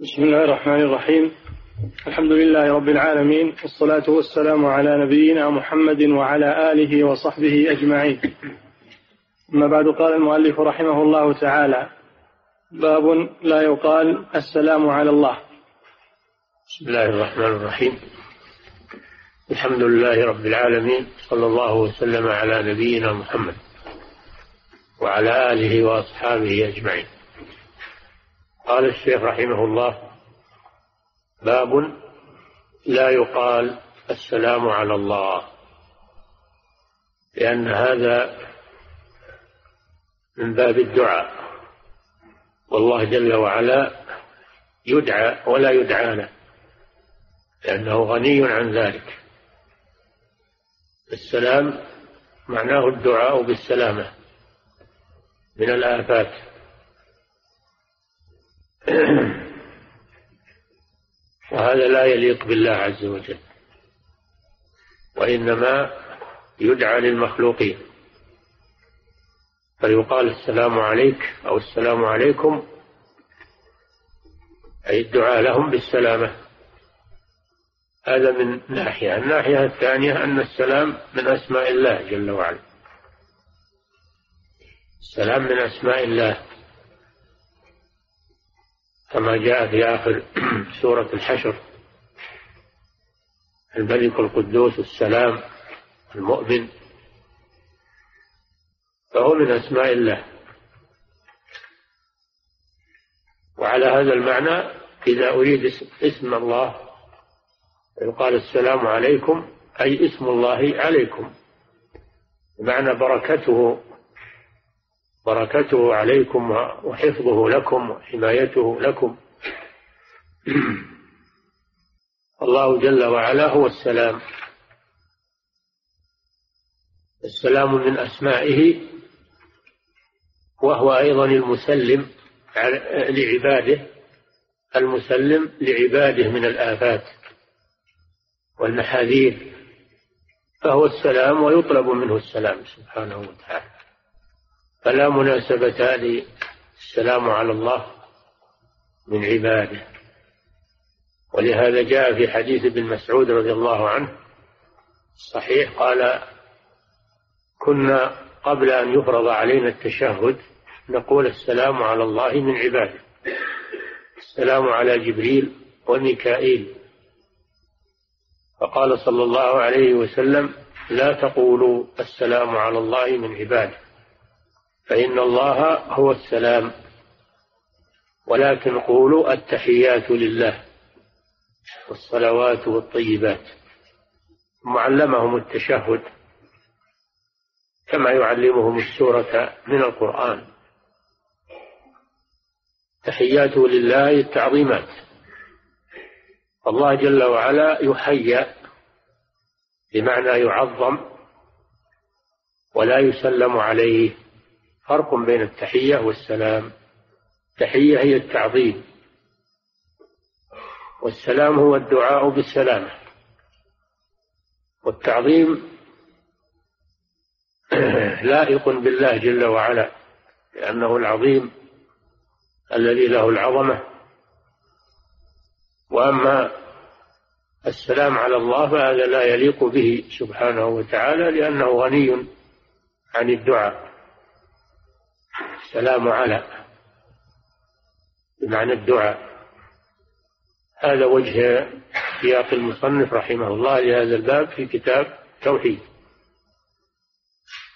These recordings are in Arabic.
بسم الله الرحمن الرحيم. الحمد لله رب العالمين والصلاة والسلام على نبينا محمد وعلى آله وصحبه أجمعين. أما بعد قال المؤلف رحمه الله تعالى باب لا يقال السلام على الله. بسم الله الرحمن الرحيم. الحمد لله رب العالمين صلى الله وسلم على نبينا محمد وعلى آله وأصحابه أجمعين. قال الشيخ رحمه الله باب لا يقال السلام على الله لأن هذا من باب الدعاء. والله جل وعلا يدعى ولا يدعى له لأنه غني عن ذلك. السلام معناه الدعاء بالسلامة من الآفات. وهذا لا يليق بالله عز وجل وإنما يدعى للمخلوقين. فيقال السلام عليك أو السلام عليكم أي الدعاء لهم بالسلامة. هذا من ناحية. الناحية الثانية أن السلام من أسماء الله جل وعلا. السلام من أسماء الله. كما جاء في آخر سورة الحشر. الملك القدوس السلام المؤمن. فهو من أسماء الله. وعلى هذا المعنى إذا أريد اسم الله يقال السلام عليكم أي اسم الله عليكم. بمعنى بركته بركته عليكم وحفظه لكم وحمايته لكم. الله جل وعلا هو السلام. السلام من أسمائه وهو أيضا المسلم لعباده المسلم لعباده من الآفات والمحاذير فهو السلام ويطلب منه السلام سبحانه وتعالى. فلا مناسبة للسلام على الله من عباده. ولهذا جاء في حديث ابن مسعود رضي الله عنه صحيح قال كنا قبل أن يفرض علينا التشهد نقول السلام على الله من عباده. السلام على جبريل وميكائيل. فقال صلى الله عليه وسلم لا تقولوا السلام على الله من عباده. فإن الله هو السلام. ولكن قولوا التحيات لله والصلوات والطيبات. ثم علمهم التشهد كما يعلمهم السورة من القرآن. تحياته لله التعظيمات. الله جل وعلا يحيى بمعنى يعظم ولا يسلم عليه. فرق بين التحية والسلام. التحية هي التعظيم. والسلام هو الدعاء بالسلامة. والتعظيم لائق بالله جل وعلا لأنه العظيم الذي له العظمة. وأما السلام على الله فهذا لا يليق به سبحانه وتعالى لأنه غني عن الدعاء. السلام على بمعنى الدعاء. هذا وجه سياق المصنف رحمه الله لهذا الباب في كتاب توحيد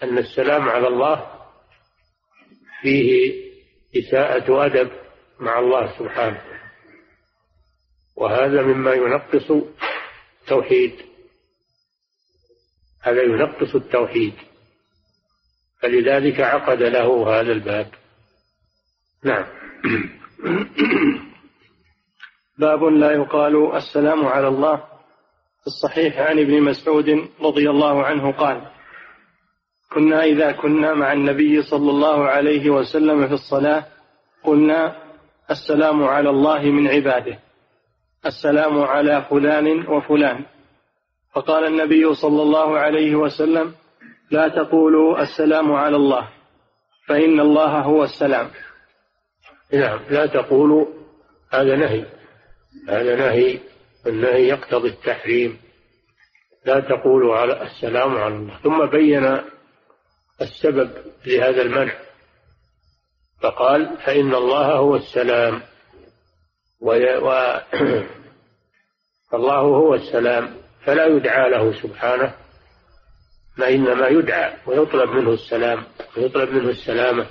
أن السلام على الله فيه إساءة أدب مع الله سبحانه. وهذا مما ينقص التوحيد. هذا ينقص التوحيد. فلذلك عقد له هذا الباب. نعم. باب لا يقال السلام على الله في الصحيح عن ابن مسعود رضي الله عنه قال كنا إذا كنا مع النبي صلى الله عليه وسلم في الصلاة قلنا السلام على الله من عباده السلام على فلان وفلان. فقال النبي صلى الله عليه وسلم لا تقولوا السلام على الله فإن الله هو السلام. نعم لا تقولوا هذا نهي. هذا نهي النهي يقتضي التحريم. لا تقولوا على السلام على الله. ثم بين السبب لهذا المنع. فقال فإن الله هو السلام. و... فالله هو السلام فلا يدعى له سبحانه. ما إنما يدعى ويطلب منه السلام ويطلب منه السلامة.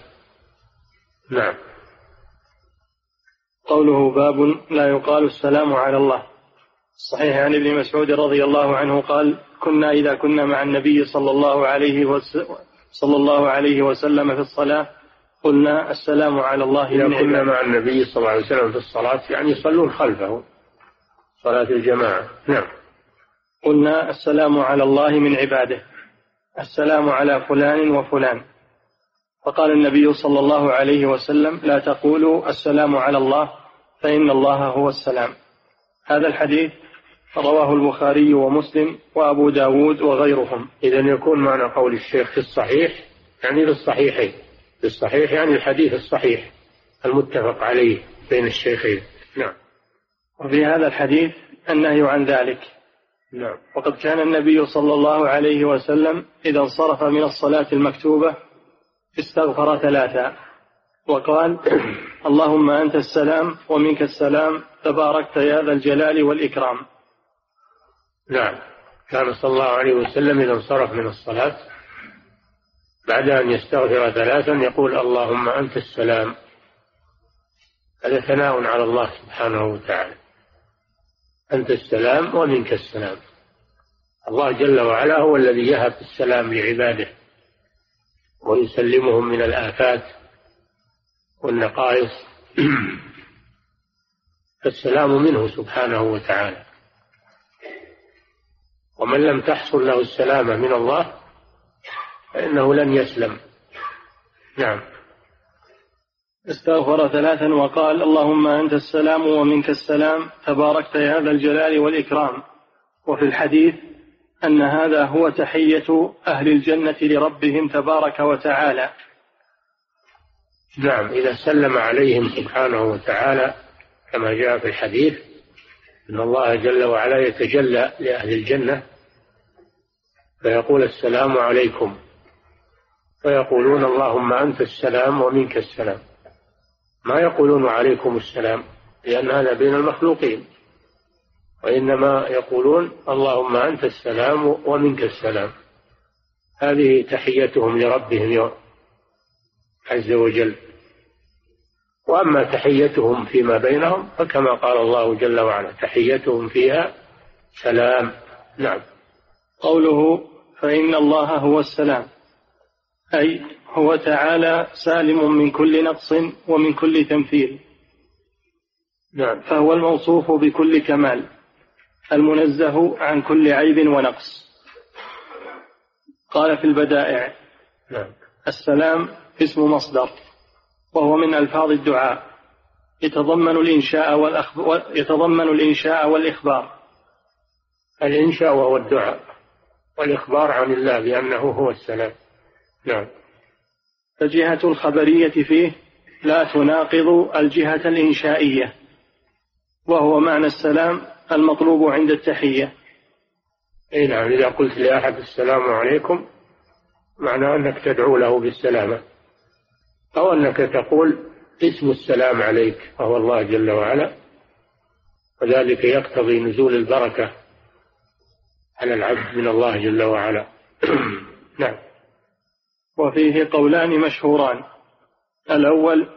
نعم. قوله باب لا يقال السلام على الله. صحيح عن ابن مسعود رضي الله عنه قال كنا إذا كنا مع النبي صلى الله عليه وسلم صلى الله عليه وسلم في الصلاة قلنا السلام على الله إذا كنا مع النبي صلى الله عليه وسلم في الصلاة يعني يصلون خلفه صلاة الجماعة. نعم. قلنا السلام على الله من عباده. السلام على فلان وفلان. فقال النبي صلى الله عليه وسلم لا تقولوا السلام على الله فإن الله هو السلام. هذا الحديث رواه البخاري ومسلم وأبو داود وغيرهم. إذا يكون معنى قول الشيخ في الصحيح يعني في الصحيحين. في الصحيح يعني الحديث الصحيح المتفق عليه بين الشيخين. نعم. وفي هذا الحديث النهي عن ذلك. نعم. وقد كان النبي صلى الله عليه وسلم إذا انصرف من الصلاة المكتوبة استغفر ثلاثا. وقال اللهم أنت السلام ومنك السلام تباركت يا ذا الجلال والإكرام. نعم. كان صلى الله عليه وسلم إذا انصرف من الصلاة بعد أن يستغفر ثلاثا يقول اللهم أنت السلام. هذا ثناء على الله سبحانه وتعالى. أنت السلام ومنك السلام. الله جل وعلا هو الذي يهب السلام لعباده ويسلمهم من الآفات والنقائص. فالسلام منه سبحانه وتعالى. ومن لم تحصل له السلامة من الله فإنه لن يسلم. نعم. استغفر ثلاثا وقال اللهم أنت السلام ومنك السلام تباركت يا ذا الجلال والإكرام. وفي الحديث أن هذا هو تحية أهل الجنة لربهم تبارك وتعالى. نعم إذا سلم عليهم سبحانه وتعالى كما جاء في الحديث أن الله جل وعلا يتجلى لأهل الجنة فيقول السلام عليكم فيقولون اللهم أنت السلام ومنك السلام. ما يقولون عليكم السلام لأن هذا بين المخلوقين. وإنما يقولون اللهم أنت السلام ومنك السلام. هذه تحيتهم لربهم عز وجل. وأما تحيتهم فيما بينهم فكما قال الله جل وعلا تحيتهم فيها سلام. نعم. قوله فإن الله هو السلام. أي هو تعالى سالم من كل نقص ومن كل تمثيل. نعم. فهو الموصوف بكل كمال المنزه عن كل عيب ونقص. قال في البدائع نعم. السلام اسم مصدر وهو من ألفاظ الدعاء. يتضمن الإنشاء والأخبار يتضمن الإنشاء والإخبار. الإنشاء وهو الدعاء والإخبار عن الله بأنه هو السلام. نعم. فجهة الخبرية فيه لا تناقض الجهة الإنشائية وهو معنى السلام المطلوب عند التحية. أي نعم إذا قلت لأحد السلام عليكم معنى أنك تدعو له بالسلامة أو أنك تقول اسم السلام عليك وهو الله جل وعلا. وذلك يقتضي نزول البركة على العبد من الله جل وعلا. نعم. وفيه قولان مشهوران. الأول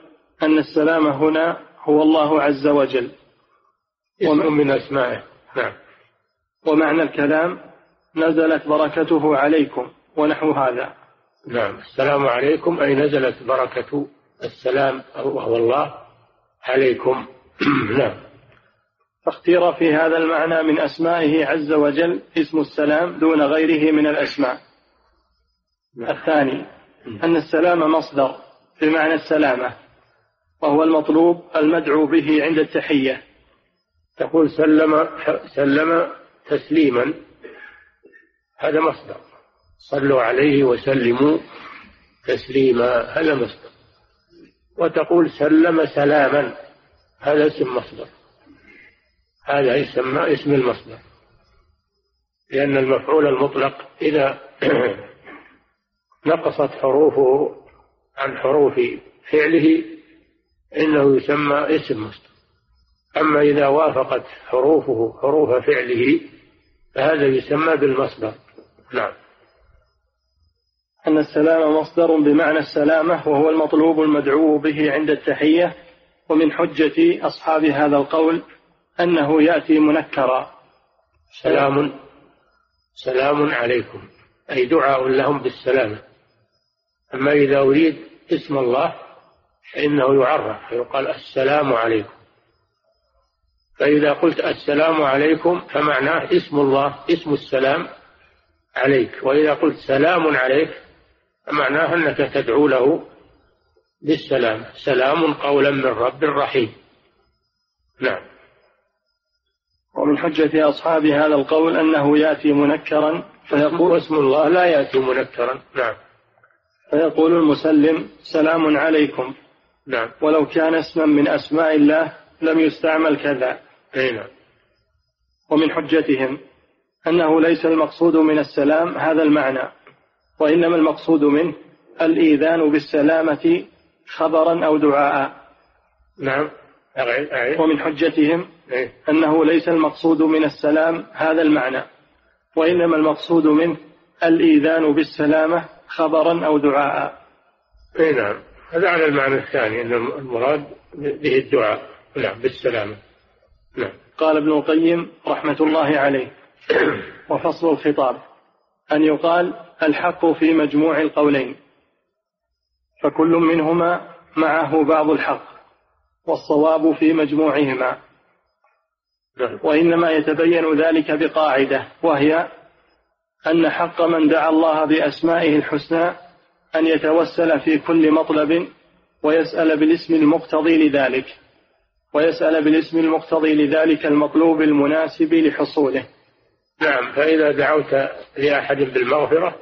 أن السلام هنا هو الله عز وجل. اسم من أسمائه. نعم. ومعنى الكلام نزلت بركته عليكم ونحو هذا. نعم. السلام عليكم أي نزلت بركة السلام وهو الله عليكم. نعم. فاختير في هذا المعنى من أسمائه عز وجل اسم السلام دون غيره من الأسماء. الثاني أن السلام مصدر بمعنى السلامة وهو المطلوب المدعو به عند التحية. تقول سلم سلم تسليما هذا مصدر. صلوا عليه وسلموا تسليما هذا مصدر. وتقول سلم سلاما هذا اسم مصدر. هذا يسمى اسم المصدر لأن المفعول المطلق إذا نقصت حروفه عن حروف فعله إنه يسمى اسم مصدر أما إذا وافقت حروفه حروف فعله فهذا يسمى بالمصدر. نعم. أن السلام مصدر بمعنى السلامة وهو المطلوب المدعو به عند التحية ومن حجة أصحاب هذا القول أنه يأتي منكرا. سلام سلام عليكم. أي دعاء لهم بالسلامة. أما إذا أريد اسم الله فإنه يعرف يقال السلام عليكم. فإذا قلت السلام عليكم فمعناه اسم الله اسم السلام عليك. وإذا قلت سلام عليك فمعناه أنك تدعو له بالسلام. سلام قولا من رب رحيم. نعم. ومن حجة أصحاب هذا القول أنه يأتي منكرا فيقول اسم الله لا يأتي منكرا. نعم. فيقول المسلم سلام عليكم. نعم. ولو كان اسما من أسماء الله لم يستعمل كذا. أي نعم. ومن حجتهم أنه ليس المقصود من السلام هذا المعنى وإنما المقصود منه الإيذان بالسلامة خبرا أو دعاء. نعم. ومن حجتهم أنه ليس المقصود من السلام هذا المعنى وإنما المقصود منه الإيذان بالسلامة خبرا أو دعاء. أي نعم. هذا على المعنى الثاني أن المراد به الدعاء. نعم بالسلامة. نعم. قال ابن القيم رحمة الله عليه. وفصل الخطاب. أن يقال الحق في مجموع القولين. فكل منهما معه بعض الحق. والصواب في مجموعهما. نعم. وإنما يتبين ذلك بقاعدة وهي أن حق من دعا الله بأسمائه الحسنى أن يتوسل في كل مطلب ويسأل بالاسم المقتضي لذلك ويسأل بالاسم المقتضي لذلك المطلوب المناسب لحصوله. نعم فإذا دعوت لأحد بالمغفرة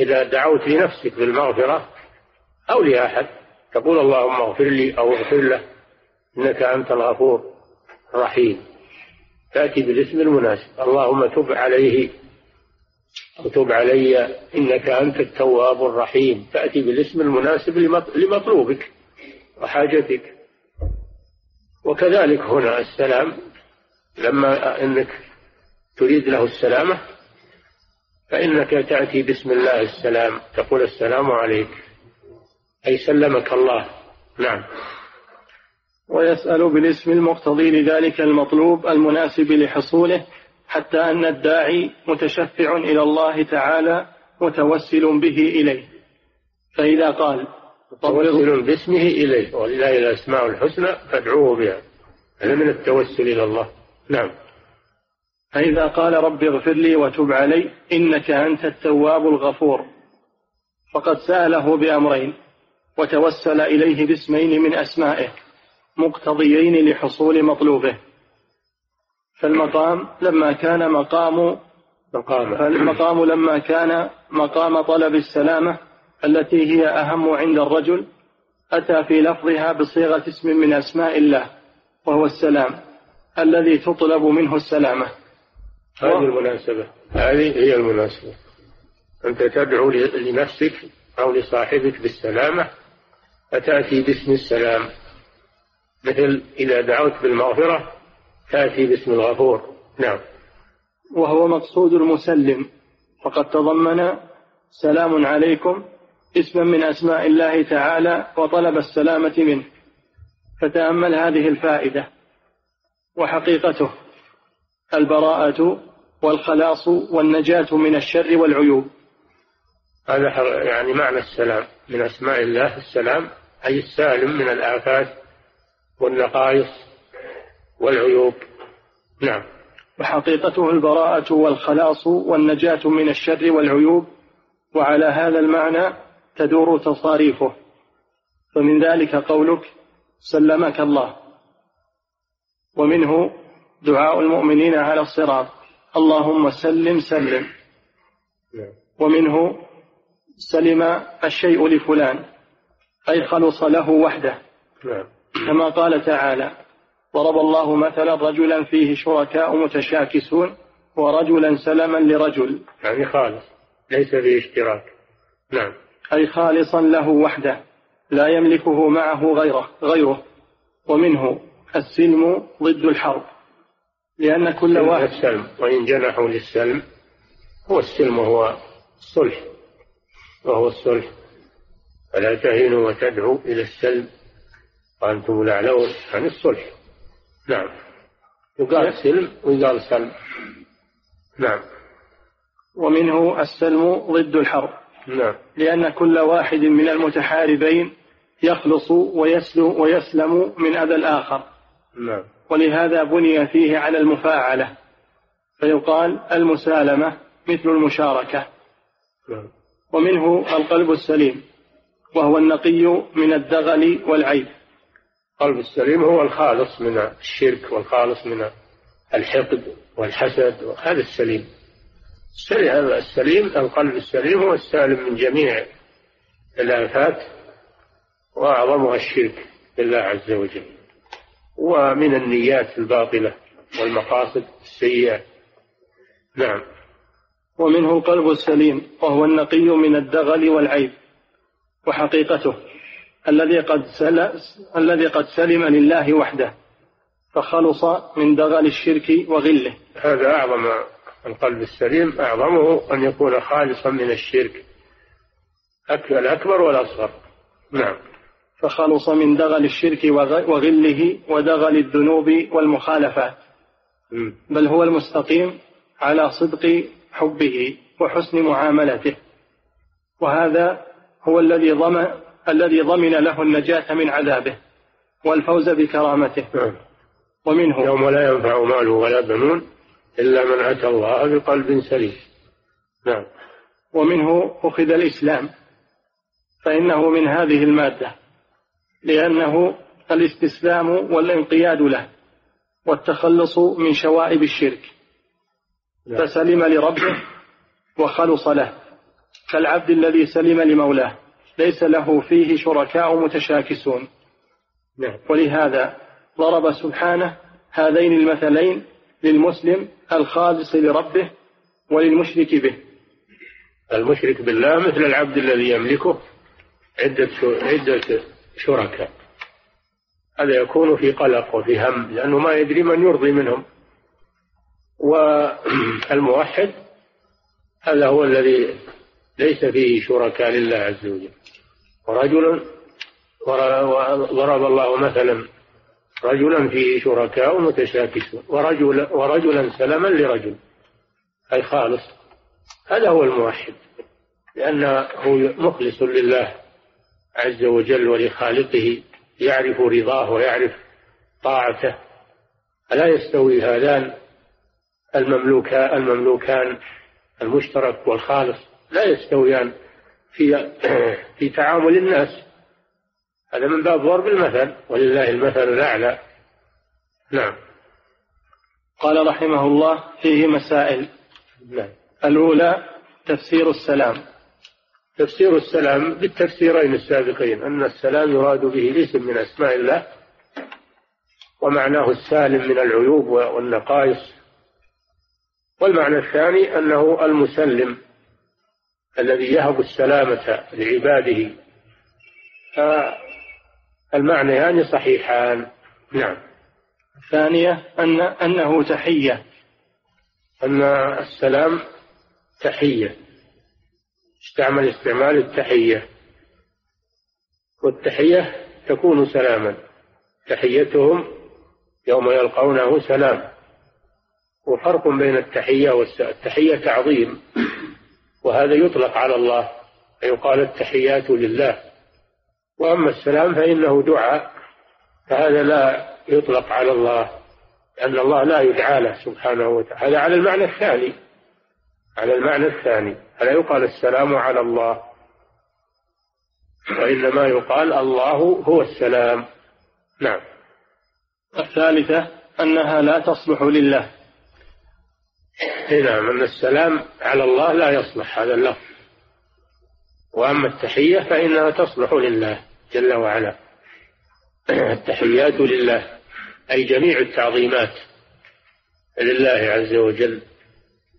إذا دعوت لنفسك بالمغفرة أو لأحد تقول اللهم اغفر لي أو اغفر له إنك أنت الغفور الرحيم. تأتي بالاسم المناسب اللهم تب عليه أو تب علي إنك أنت التواب الرحيم. تأتي بالاسم المناسب لمطلوبك وحاجتك. وكذلك هنا السلام لما إنك تريد له السلامة فإنك تأتي بسم الله السلام. تقول السلام عليك. أي سلمك الله. نعم. ويسأل بالاسم المقتضي لذلك المطلوب المناسب لحصوله حتى أن الداعي متشفع إلى الله تعالى متوسل به إليه. فإذا قال متوسل باسمه إليه. ولله الأسماء الحسنى فادعوه بها. هذا من التوسل إلى الله. نعم. فإذا قال رب اغفر لي وتب علي إنك أنت التواب الغفور. فقد سأله بأمرين وتوسل إليه باسمين من أسمائه مقتضيين لحصول مطلوبه. فالمقام لما كان مقام مقام فالمقام لما كان مقام طلب السلامة التي هي أهم عند الرجل أتى في لفظها بصيغة اسم من أسماء الله وهو السلام الذي تطلب منه السلامة. هذه المناسبة. هذه هي المناسبة. أنت تدعو لنفسك أو لصاحبك بالسلامة فتأتي باسم السلام مثل إذا دعوت بالمغفرة تأتي باسم الغفور. نعم. وهو مقصود المسلم. فقد تضمن سلام عليكم اسما من أسماء الله تعالى وطلب السلامة منه. فتأمل هذه الفائدة. وحقيقته البراءة والخلاص والنجاة من الشر والعيوب. هذا يعني معنى السلام. من أسماء الله السلام أي السالم من الآفات والنقائص والعيوب. نعم. وحقيقته البراءة والخلاص والنجاة من الشر والعيوب وعلى هذا المعنى تدور تصاريفه. فمن ذلك قولك سلمك الله. ومنه دعاء المؤمنين على الصراط. اللهم سلم سلم. ومنه سلم الشيء لفلان أي خلص له وحده. كما قال تعالى ضرب الله مثلا رجلا فيه شركاء متشاكسون ورجلا سلما لرجل. يعني خالص ليس فيه اشتراك. نعم. أي خالصا له وحده لا يملكه معه غيره غيره. ومنه السلم ضد الحرب. لأن كل واحد السلم وإن جنحوا للسلم هو السلم وهو الصلح. وهو الصلح. فلا تهينوا وتدعوا إلى السلم وأنتم الأعلون عن الصلح. نعم. يقال سلم ويقال سلم نعم. ومنه السلم ضد الحرب. نعم. لأن كل واحد من المتحاربين يخلص ويسلم, ويسلم من أذى الآخر. نعم. ولهذا بني فيه على المفاعلة. فيقال المسالمة مثل المشاركة. نعم. ومنه القلب السليم. وهو النقي من الدغل والعيب. القلب السليم هو الخالص من الشرك والخالص من الحقد والحسد هذا السليم السليم القلب السليم هو السالم من جميع الآفات وأعظمها الشرك بالله عز وجل. ومن النيات الباطلة والمقاصد السيئة. نعم. ومنه القلب السليم وهو النقي من الدغل والعيب وحقيقته الذي قد سل... الذي قد سلم لله وحده فخلص من دغل الشرك وغله. هذا أعظم القلب السليم أعظمه أن يكون خالصا من الشرك. الأكبر والأصغر. نعم. فخلص من دغل الشرك وغله ودغل الذنوب والمخالفات. بل هو المستقيم على صدق حبه وحسن معاملته. وهذا هو الذي ضمن الذي ضمن له النجاة من عذابه والفوز بكرامته. نعم. ومنه يوم لا ينفع مال ولا بنون إلا من أتى الله بقلب سليم. نعم. ومنه أخذ الإسلام فإنه من هذه المادة لأنه الاستسلام والانقياد له والتخلص من شوائب الشرك. نعم. فسلم لربه وخلص له. كالعبد الذي سلم لمولاه ليس له فيه شركاء متشاكسون. نعم. ولهذا ضرب سبحانه هذين المثلين للمسلم الخالص لربه وللمشرك به. المشرك بالله مثل العبد الذي يملكه عدة عدة شركاء. هذا يكون في قلق وفي هم لأنه ما يدري من يرضي منهم. والموحد هذا هو الذي ليس فيه شركاء لله عز وجل. ورجل ضرب الله مثلا رجلا فيه شركاء متشاكسون. ورجل ورجلا سلما لرجل. أي خالص. هذا هو الموحد. لأنه مخلص لله عز وجل ولخالقه يعرف رضاه ويعرف طاعته. ألا يستوي هذان المملوكان المملوكان المشترك والخالص؟ لا يستويان في في تعامل الناس. هذا من باب ضرب المثل ولله المثل الأعلى. نعم. قال رحمه الله فيه مسائل. نعم. الأولى تفسير السلام. تفسير السلام بالتفسيرين السابقين أن السلام يراد به اسم من أسماء الله ومعناه السالم من العيوب والنقائص. والمعنى الثاني أنه المسلم. الذي يهب السلامة لعباده. المعنيان صحيحان. نعم. الثانية أن أنه تحية. أن السلام تحية. استعمل استعمال التحية. والتحية تكون سلاما. تحيتهم يوم يلقونه سلام. وفرق بين التحية والسلام التحية تعظيم. وهذا يطلق على الله فيقال التحيات لله. وأما السلام فإنه دعاء فهذا لا يطلق على الله لأن الله لا يدعى له سبحانه وتعالى. هذا على المعنى الثاني على المعنى الثاني. فلا يقال السلام على الله وإنما يقال الله هو السلام. نعم. الثالثة أنها لا تصلح لله. نعم أن السلام على الله لا يصلح هذا اللفظ. وأما التحية فإنها تصلح لله جل وعلا. التحيات لله أي جميع التعظيمات لله عز وجل.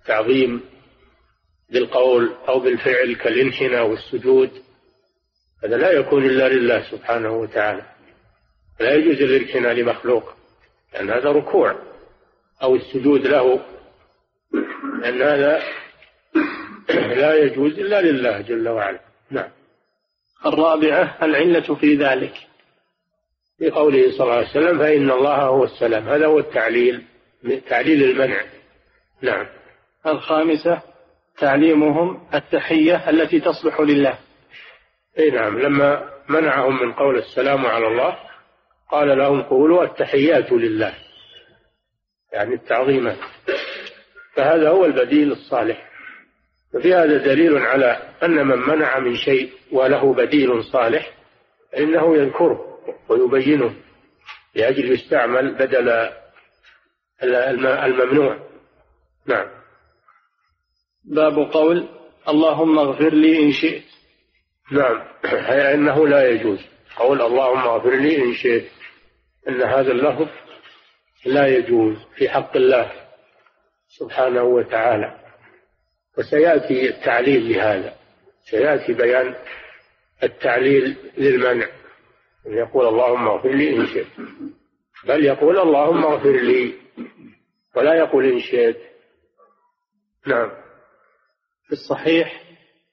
تعظيم بالقول أو بالفعل كالإنحناء والسجود. هذا لا يكون إلا لله سبحانه وتعالى. لا يجوز الإنحناء لمخلوق لأن هذا ركوع أو السجود له لأن هذا لا يجوز إلا لله جل وعلا. نعم. الرابعة العلة في ذلك. في قوله صلى الله عليه وسلم فإن الله هو السلام. هذا هو التعليل تعليل المنع. نعم. الخامسة تعليمهم التحية التي تصلح لله. إي نعم. لما منعهم من قول السلام على الله قال لهم قولوا التحيات لله. يعني التعظيمات فهذا هو البديل الصالح. وفي هذا دليل على أن من منع من شيء وله بديل صالح فإنه يذكره ويبينه لأجل يستعمل بدل الممنوع. نعم. باب قول اللهم اغفر لي إن شئت. نعم. أي أنه لا يجوز. قول اللهم اغفر لي إن شئت. أن هذا اللفظ لا يجوز في حق الله. سبحانه وتعالى. وسيأتي التعليل لهذا. سيأتي بيان التعليل للمنع. يقول اللهم اغفر لي إن شئت. بل يقول اللهم اغفر لي. ولا يقول إن شئت. نعم. في الصحيح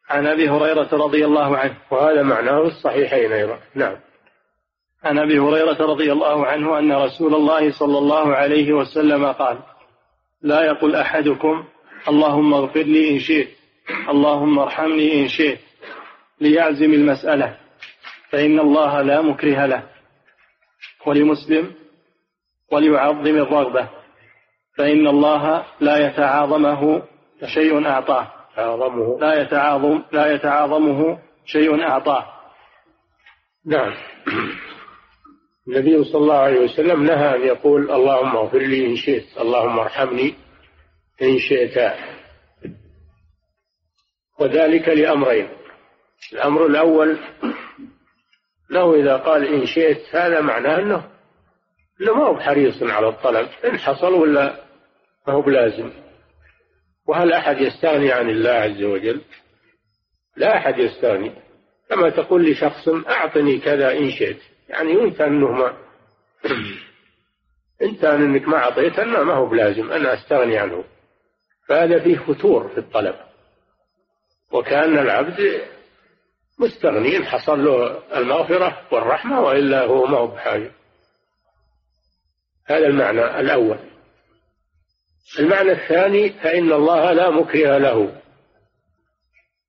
عن أبي هريرة رضي الله عنه. وهذا معناه الصحيحين أيضا. نعم. عن أبي هريرة رضي الله عنه أن رسول الله صلى الله عليه وسلم قال لا يقول أحدكم اللهم اغفر لي إن شئت اللهم ارحمني إن شئت ليعزم المسألة فإن الله لا مكره له ولمسلم وليعظم الرغبة فإن الله لا يتعاظمه شيء أعطاه. تعاظمه لا يتعاظم لا يتعاظمه شيء أعطاه. نعم. النبي صلى الله عليه وسلم نهى أن يقول اللهم اغفر لي إن شئت اللهم ارحمني إن شئت. وذلك لأمرين. الأمر الأول له إذا قال إن شئت هذا معناه أنه أنه ما هو بحريص على الطلب إن حصل ولا ما هو بلازم. وهل أحد يستغني عن الله عز وجل؟ لا أحد يستغني. كما تقول لشخص أعطني كذا إن شئت. يعني أنت أنه ما أنت أنك ما أعطيت أنه ما هو بلازم أنا أستغني عنه. فهذا فيه فتور في الطلب. وكأن العبد مستغني حصل له المغفرة والرحمة وإلا هو ما هو بحاجة. هذا المعنى الأول. المعنى الثاني فإن الله لا مكره له.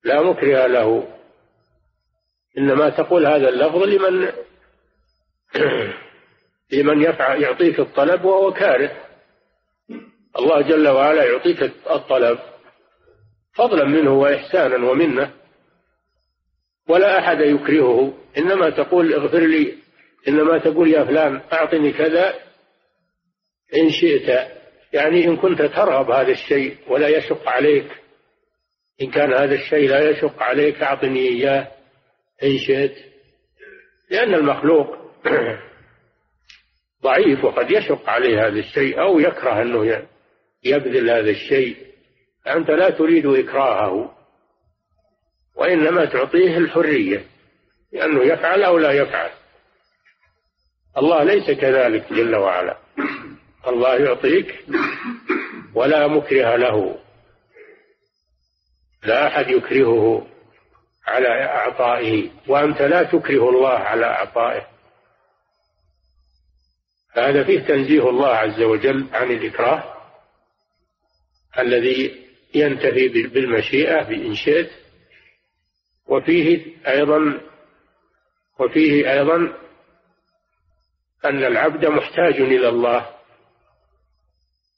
لا مكره له. إنما تقول هذا اللفظ لمن لمن يفعل يعطيك الطلب وهو كاره. الله جل وعلا يعطيك الطلب فضلا منه وإحسانا ومنة. ولا أحد يكرهه. إنما تقول اغفر لي. إنما تقول يا فلان أعطني كذا إن شئت. يعني إن كنت ترغب هذا الشيء ولا يشق عليك. إن كان هذا الشيء لا يشق عليك أعطني إياه إن شئت. لأن المخلوق ضعيف وقد يشق عليه هذا الشيء أو يكره أنه يبذل هذا الشيء. أنت لا تريد إكراهه وإنما تعطيه الحرية لأنه يفعل أو لا يفعل. الله ليس كذلك جل وعلا. الله يعطيك ولا مكره له. لا أحد يكرهه على إعطائه وأنت لا تكره الله على إعطائه. فهذا فيه تنزيه الله عز وجل عن الإكراه الذي ينتهي بالمشيئة بإن شئت. وفيه أيضا وفيه أيضا أن العبد محتاج إلى الله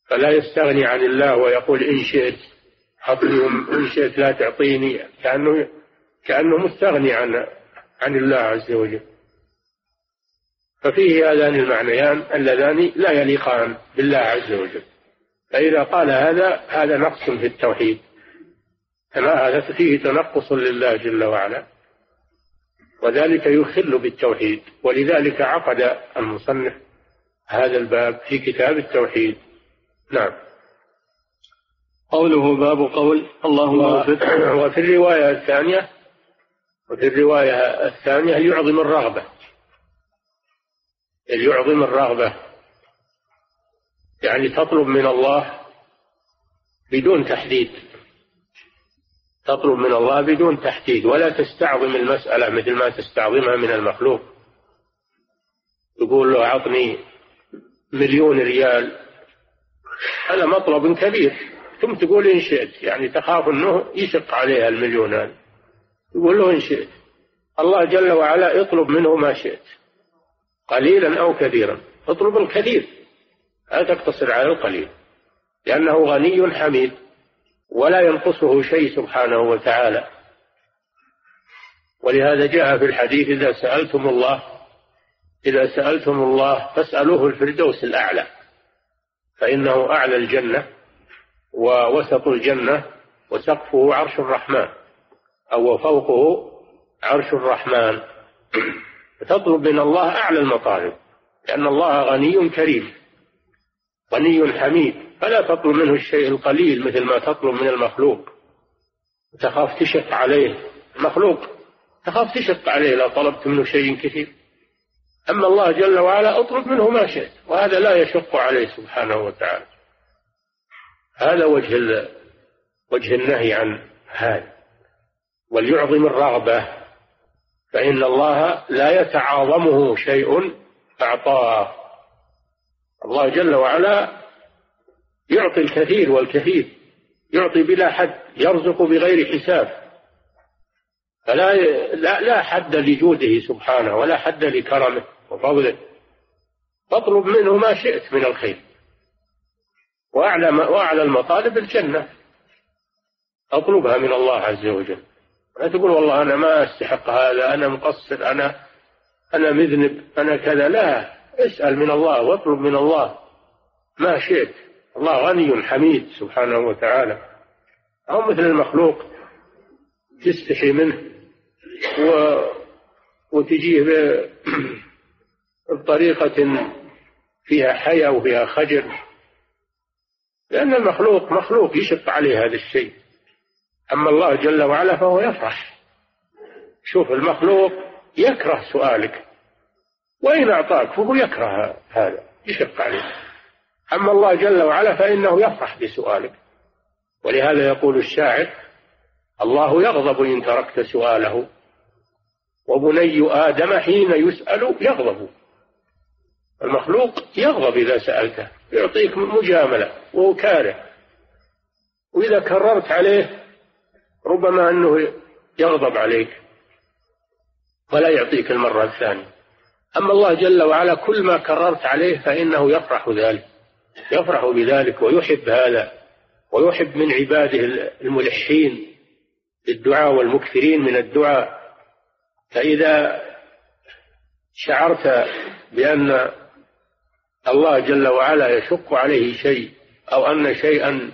فلا يستغني عن الله ويقول إن شئت أعطني إن شئت لا تعطيني كأنه كأنه مستغني عن عن الله عز وجل. ففيه هذان المعنيان اللذان لا يليقان بالله عز وجل. فإذا قال هذا هذا نقص في التوحيد. كما هذا فيه تنقص لله جل وعلا. وذلك يخل بالتوحيد. ولذلك عقد المصنف هذا الباب في كتاب التوحيد. نعم. قوله باب قول اللهم اغفر. وفي الرواية الثانية وفي الرواية الثانية يعظم الرغبة. يعظم الرغبة. يعني تطلب من الله بدون تحديد. تطلب من الله بدون تحديد. ولا تستعظم المسألة مثل ما تستعظمها من المخلوق. تقول له أعطني مليون ريال. هذا مطلب كبير. ثم تقول إن شئت. يعني تخاف أنه يشق عليها المليون هذا له إن شئت. الله جل وعلا اطلب منه ما شئت. قليلا أو كثيرا. اطلب الكثير. لا تقتصر على القليل. لأنه غني حميد ولا ينقصه شيء سبحانه وتعالى. ولهذا جاء في الحديث إذا سألتم الله إذا سألتم الله فاسألوه الفردوس الأعلى. فإنه أعلى الجنة ووسط الجنة وسقفه عرش الرحمن أو وفوقه عرش الرحمن. تطلب من الله أعلى المطالب لأن الله غني كريم غني حميد. فلا تطلب منه الشيء القليل مثل ما تطلب من المخلوق. تخاف تشق عليه. مخلوق تخاف تشق عليه لو طلبت منه شيء كثير. أما الله جل وعلا أطلب منه ما شئت وهذا لا يشق عليه سبحانه وتعالى. هذا وجه وجه النهي عن هذا. وليعظم الرغبة. فإن الله لا يتعاظمه شيء أعطاه الله جل وعلا يعطي الكثير والكثير يعطي بلا حد يرزق بغير حساب. فلا لا, لا حد لجوده سبحانه ولا حد لكرمه وفضله. فاطلب منه ما شئت من الخير. وأعلى وأعلى المطالب الجنة. أطلبها من الله عز وجل. لا تقول والله أنا ما أستحق هذا أنا مقصر أنا أنا مذنب أنا كذا لا. اسأل من الله واطلب من الله. ما شئت. الله غني حميد سبحانه وتعالى. أو مثل المخلوق تستحي منه و... وتجيه بطريقة فيها حياة وفيها خجل. لأن المخلوق مخلوق يشق عليه هذا الشيء. أما الله جل وعلا فهو يفرح. شوف المخلوق يكره سؤالك. وإن أعطاك فهو يكره هذا يشق عليه أما الله جل وعلا فإنه يفرح بسؤالك. ولهذا يقول الشاعر الله يغضب إن تركت سؤاله وبني آدم حين يسأل يغضب. المخلوق يغضب إذا سألته يعطيك مجاملة وهو كاره وإذا كررت عليه ربما أنه يغضب عليك ولا يعطيك المرة الثانية. أما الله جل وعلا كل ما كررت عليه فإنه يفرح ذلك يفرح بذلك ويحب هذا ويحب من عباده الملحين بالدعاء والمكثرين من الدعاء. فإذا شعرت بأن الله جل وعلا يشق عليه شيء أو أن شيئا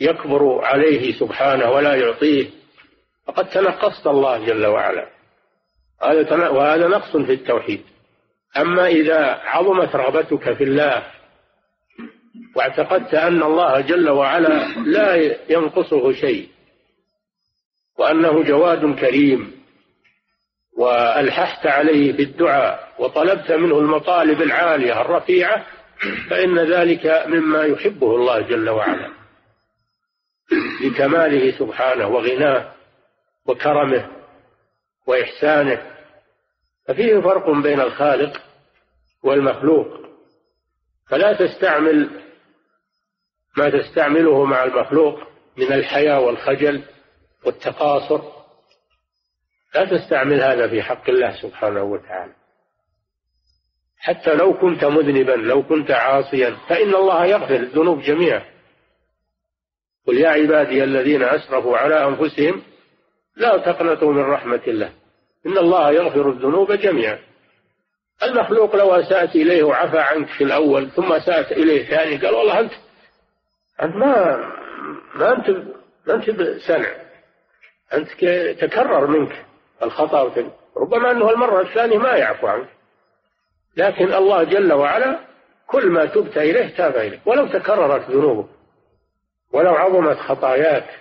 يكبر عليه سبحانه ولا يعطيه فقد تنقصت الله جل وعلا. هذا وهذا نقص في التوحيد. أما إذا عظمت رغبتك في الله واعتقدت أن الله جل وعلا لا ينقصه شيء وأنه جواد كريم وألححت عليه بالدعاء وطلبت منه المطالب العالية الرفيعة فإن ذلك مما يحبه الله جل وعلا. لكماله سبحانه وغناه وكرمه وإحسانه. ففيه فرق بين الخالق والمخلوق. فلا تستعمل ما تستعمله مع المخلوق من الحياة والخجل والتقاصر. لا تستعمل هذا في حق الله سبحانه وتعالى. حتى لو كنت مذنبا لو كنت عاصيا فإن الله يغفر الذنوب جميعا. قل يا عبادي الذين أسرفوا على أنفسهم لا تقنطوا من رحمة الله. إن الله يغفر الذنوب جميعا. المخلوق لو أسأت إليه وعفى عنك في الأول ثم أسأت إليه ثاني قال والله أنت أنت ما ما أنت ما أنت سنع أنت تكرر منك الخطأ ربما أنه المرة الثانية ما يعفو عنك. لكن الله جل وعلا كل ما تبت إليه تاب إليك ولو تكررت ذنوبك. ولو عظمت خطاياك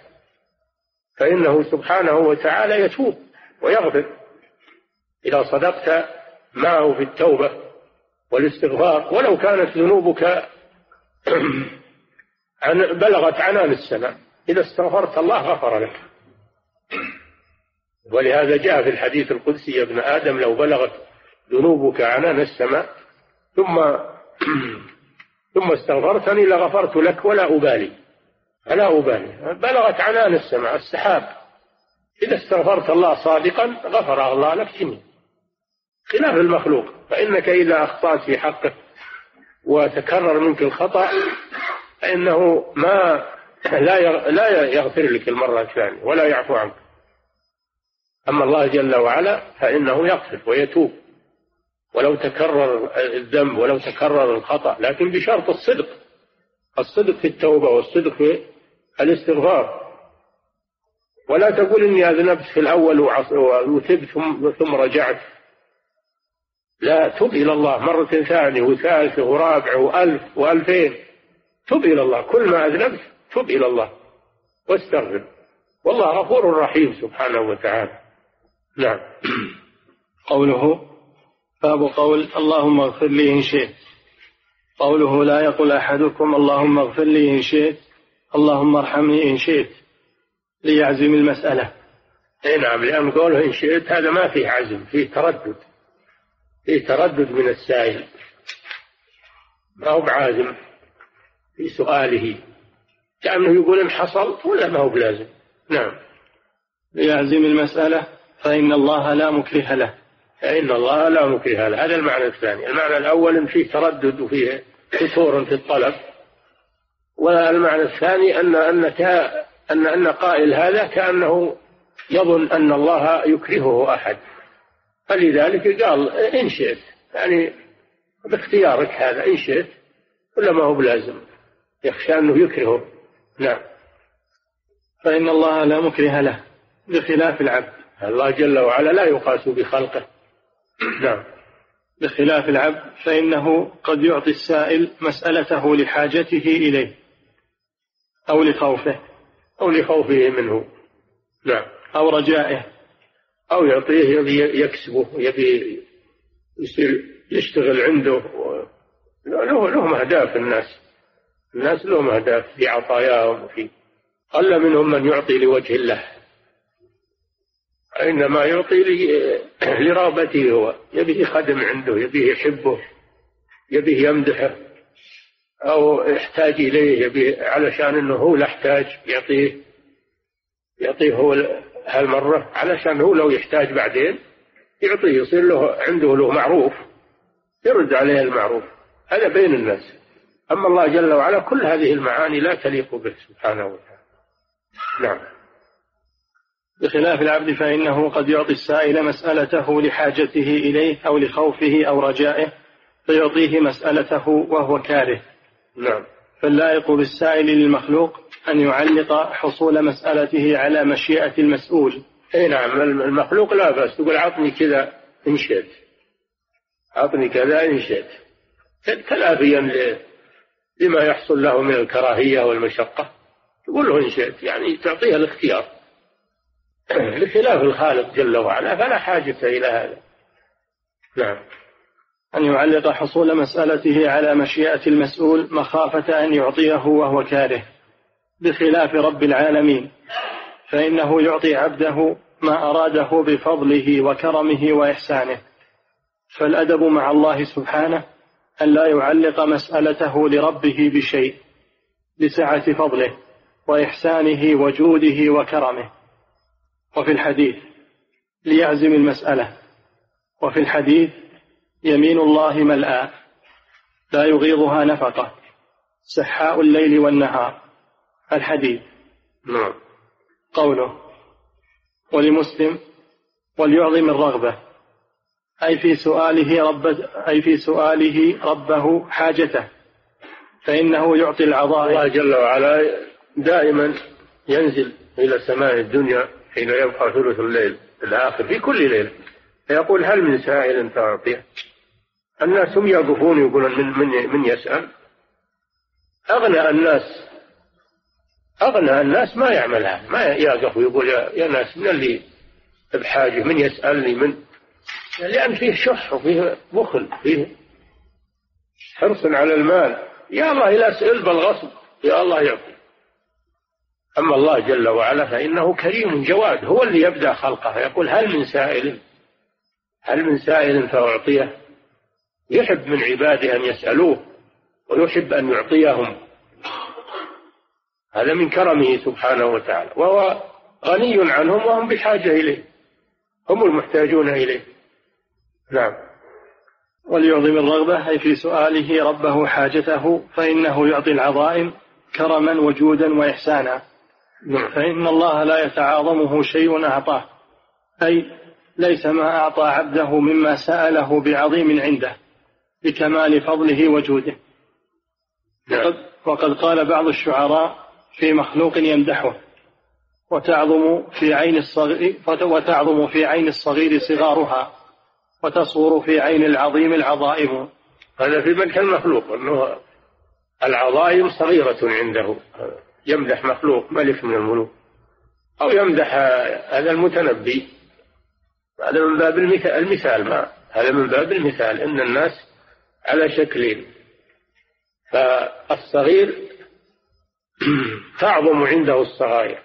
فإنه سبحانه وتعالى يتوب ويغفر إذا صدقت معه في التوبة والاستغفار. ولو كانت ذنوبك بلغت عنان السماء إذا استغفرت الله غفر لك. ولهذا جاء في الحديث القدسي يا ابن آدم لو بلغت ذنوبك عنان السماء ثم ثم استغفرتني لغفرت لك ولا أبالي. فلا أبالي. بلغت عنان السماء السحاب إذا استغفرت الله صادقا غفر الله لك جميعا. خلاف المخلوق. فإنك إذا أخطأت في حقه وتكرر منك الخطأ فإنه ما لا لا يغفر لك المرة الثانية ولا يعفو عنك. أما الله جل وعلا فإنه يغفر ويتوب. ولو تكرر الذنب ولو تكرر الخطأ لكن بشرط الصدق. الصدق في التوبة والصدق في الاستغفار. ولا تقول إني أذنبت في الأول وتبت ثم رجعت. لا تب إلى الله مرة ثانية وثالثة ورابعة وألف وألفين. تب إلى الله. كل ما أذنبت تب إلى الله. واستغفر. والله غفور رحيم سبحانه وتعالى. نعم. قوله باب قول اللهم اغفر لي إن شئت. قوله لا يقول أحدكم اللهم اغفر لي إن شئت. اللهم ارحمني إن شئت ليعزم المسألة. إي نعم لأن قوله إن شئت هذا ما فيه عزم فيه تردد فيه تردد من السائل. ما هو بعازم في سؤاله؟ كأنه يقول إن حصل ولا ما هو بلازم؟ نعم. ليعزم المسألة فإن الله لا مكره له. فإن الله لا مكره له. هذا المعنى الثاني. المعنى الأول إن فيه تردد وفيه فتور في الطلب. والمعنى الثاني أن أن أن أن قائل هذا كأنه يظن أن الله يكرهه أحد. فلذلك قال إن شئت. يعني باختيارك هذا إن شئت ولا ما هو بلازم. يخشى أنه يكرهه. نعم. فإن الله لا مكره له بخلاف العبد. الله جل وعلا لا يقاس بخلقه. نعم. بخلاف العبد فإنه قد يعطي السائل مسألته لحاجته إليه. أو لخوفه أو لخوفه منه. نعم. أو رجائه. أو يعطيه يبي يكسبه يبي يصير يشتغل عنده. له لهم أهداف الناس. الناس لهم أهداف في عطاياهم وفي قل منهم من يعطي لوجه الله. إنما يعطي لرغبته هو. يبيه خدم عنده يبيه يحبه يبيه يمدحه. أو يحتاج إليه علشان أنه هو يحتاج يعطيه يعطيه هو هالمرة علشان هو لو يحتاج بعدين يعطيه يصير له عنده له معروف يرد عليه المعروف. هذا بين الناس. أما الله جل وعلا كل هذه المعاني لا تليق به سبحانه وتعالى. نعم. بخلاف العبد فإنه قد يعطي السائل مسألته لحاجته إليه أو لخوفه أو رجائه فيعطيه مسألته وهو كاره. نعم. فاللائق بالسائل للمخلوق أن يعلق حصول مسألته على مشيئة المسؤول. أي نعم. المخلوق لا بأس. تقول عطني كذا إن شئت. عطني كذا إن شئت. تلافيا لما يحصل له من الكراهية والمشقة. تقول له إن شئت. يعني تعطيه الاختيار. بخلاف الخالق جل وعلا. فلا حاجة إلى هذا. نعم. أن يعلق حصول مسألته على مشيئة المسؤول مخافة أن يعطيه وهو كاره بخلاف رب العالمين فإنه يعطي عبده ما أراده بفضله وكرمه وإحسانه. فالأدب مع الله سبحانه أن لا يعلق مسألته لربه بشيء لسعة فضله وإحسانه وجوده وكرمه. وفي الحديث ليعزم المسألة. وفي الحديث يمين الله ملآ لا يغيضها نفقة. سحاء الليل والنهار. الحديث. نعم. قوله ولمسلم وليعظم الرغبة. أي في سؤاله رب أي في سؤاله ربه حاجته. فإنه يعطي العظائم. الله جل وعلا دائما ينزل إلى سماء الدنيا حين يبقى ثلث الليل الآخر في كل ليلة. فيقول هل من سائل فأعطيه؟ الناس هم يقفون يقولون من, من, من يسأل؟ أغنى الناس أغنى الناس ما يعملها ما يقف ويقول يا ناس من اللي بحاجة؟ من يسألني؟ من لأن فيه شح وفيه بخل فيه حرص على المال. يا الله لا سئل بالغصب يا الله يعطي أما الله جل وعلا فإنه كريم جواد هو اللي يبدأ خلقه يقول هل من سائل؟ هل من سائل فأعطيه؟ يحب من عباده أن يسألوه ويحب أن يعطيهم. هذا من كرمه سبحانه وتعالى. وهو غني عنهم وهم بحاجة إليه. هم المحتاجون إليه. نعم. وليعظم الرغبة أي في سؤاله ربه حاجته فإنه يعطي العظائم كرما وجودا وإحسانا. نعم. فإن الله لا يتعاظمه شيء أعطاه. أي ليس ما أعطى عبده مما سأله بعظيم عنده. بكمال فضله وجوده. وقد, وقد قال بعض الشعراء في مخلوق يمدحه. وتعظم في عين الصغير وتعظم في عين الصغير صغارها. وتصغر في عين العظيم العظائم. هذا في مدح المخلوق إنه العظائم صغيرة عنده. يمدح مخلوق ملك من الملوك. أو يمدح هذا المتنبي. هذا من باب المثال, المثال ما هذا من باب المثال. إن الناس على شكلين. فالصغير تعظم عنده الصغائر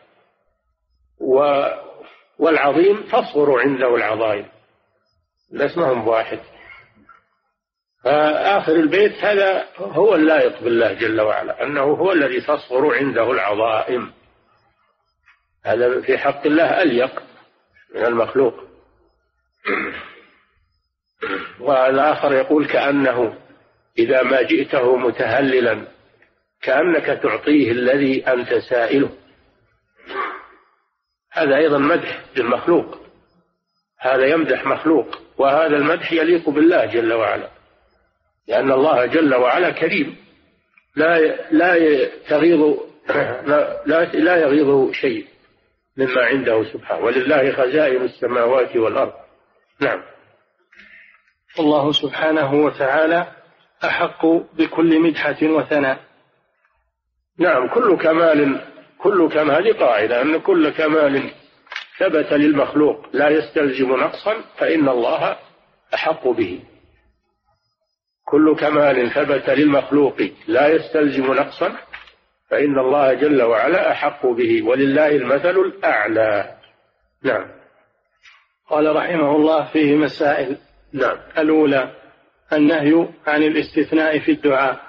والعظيم تصغر عنده العظائم الناس ما هم بواحد فآخر البيت هذا هو اللائق بالله جل وعلا أنه هو الذي تصغر عنده العظائم. هذا في حق الله أليق من المخلوق. والآخر يقول كأنه إذا ما جئته متهللا كأنك تعطيه الذي أنت سائله. هذا أيضا مدح للمخلوق. هذا يمدح مخلوق وهذا المدح يليق بالله جل وعلا لأن الله جل وعلا كريم. لا لا تغيظ لا لا يغيظه شيء مما عنده سبحانه. ولله خزائن السماوات والأرض. نعم. الله سبحانه وتعالى أحق بكل مدحة وثناء. نعم كل كمال كل كمال قاعدة أن كل كمال ثبت للمخلوق لا يستلزم نقصا فإن الله أحق به. كل كمال ثبت للمخلوق لا يستلزم نقصا فإن الله جل وعلا أحق به ولله المثل الأعلى. نعم. قال رحمه الله فيه مسائل. نعم. الأولى النهي عن الاستثناء في الدعاء.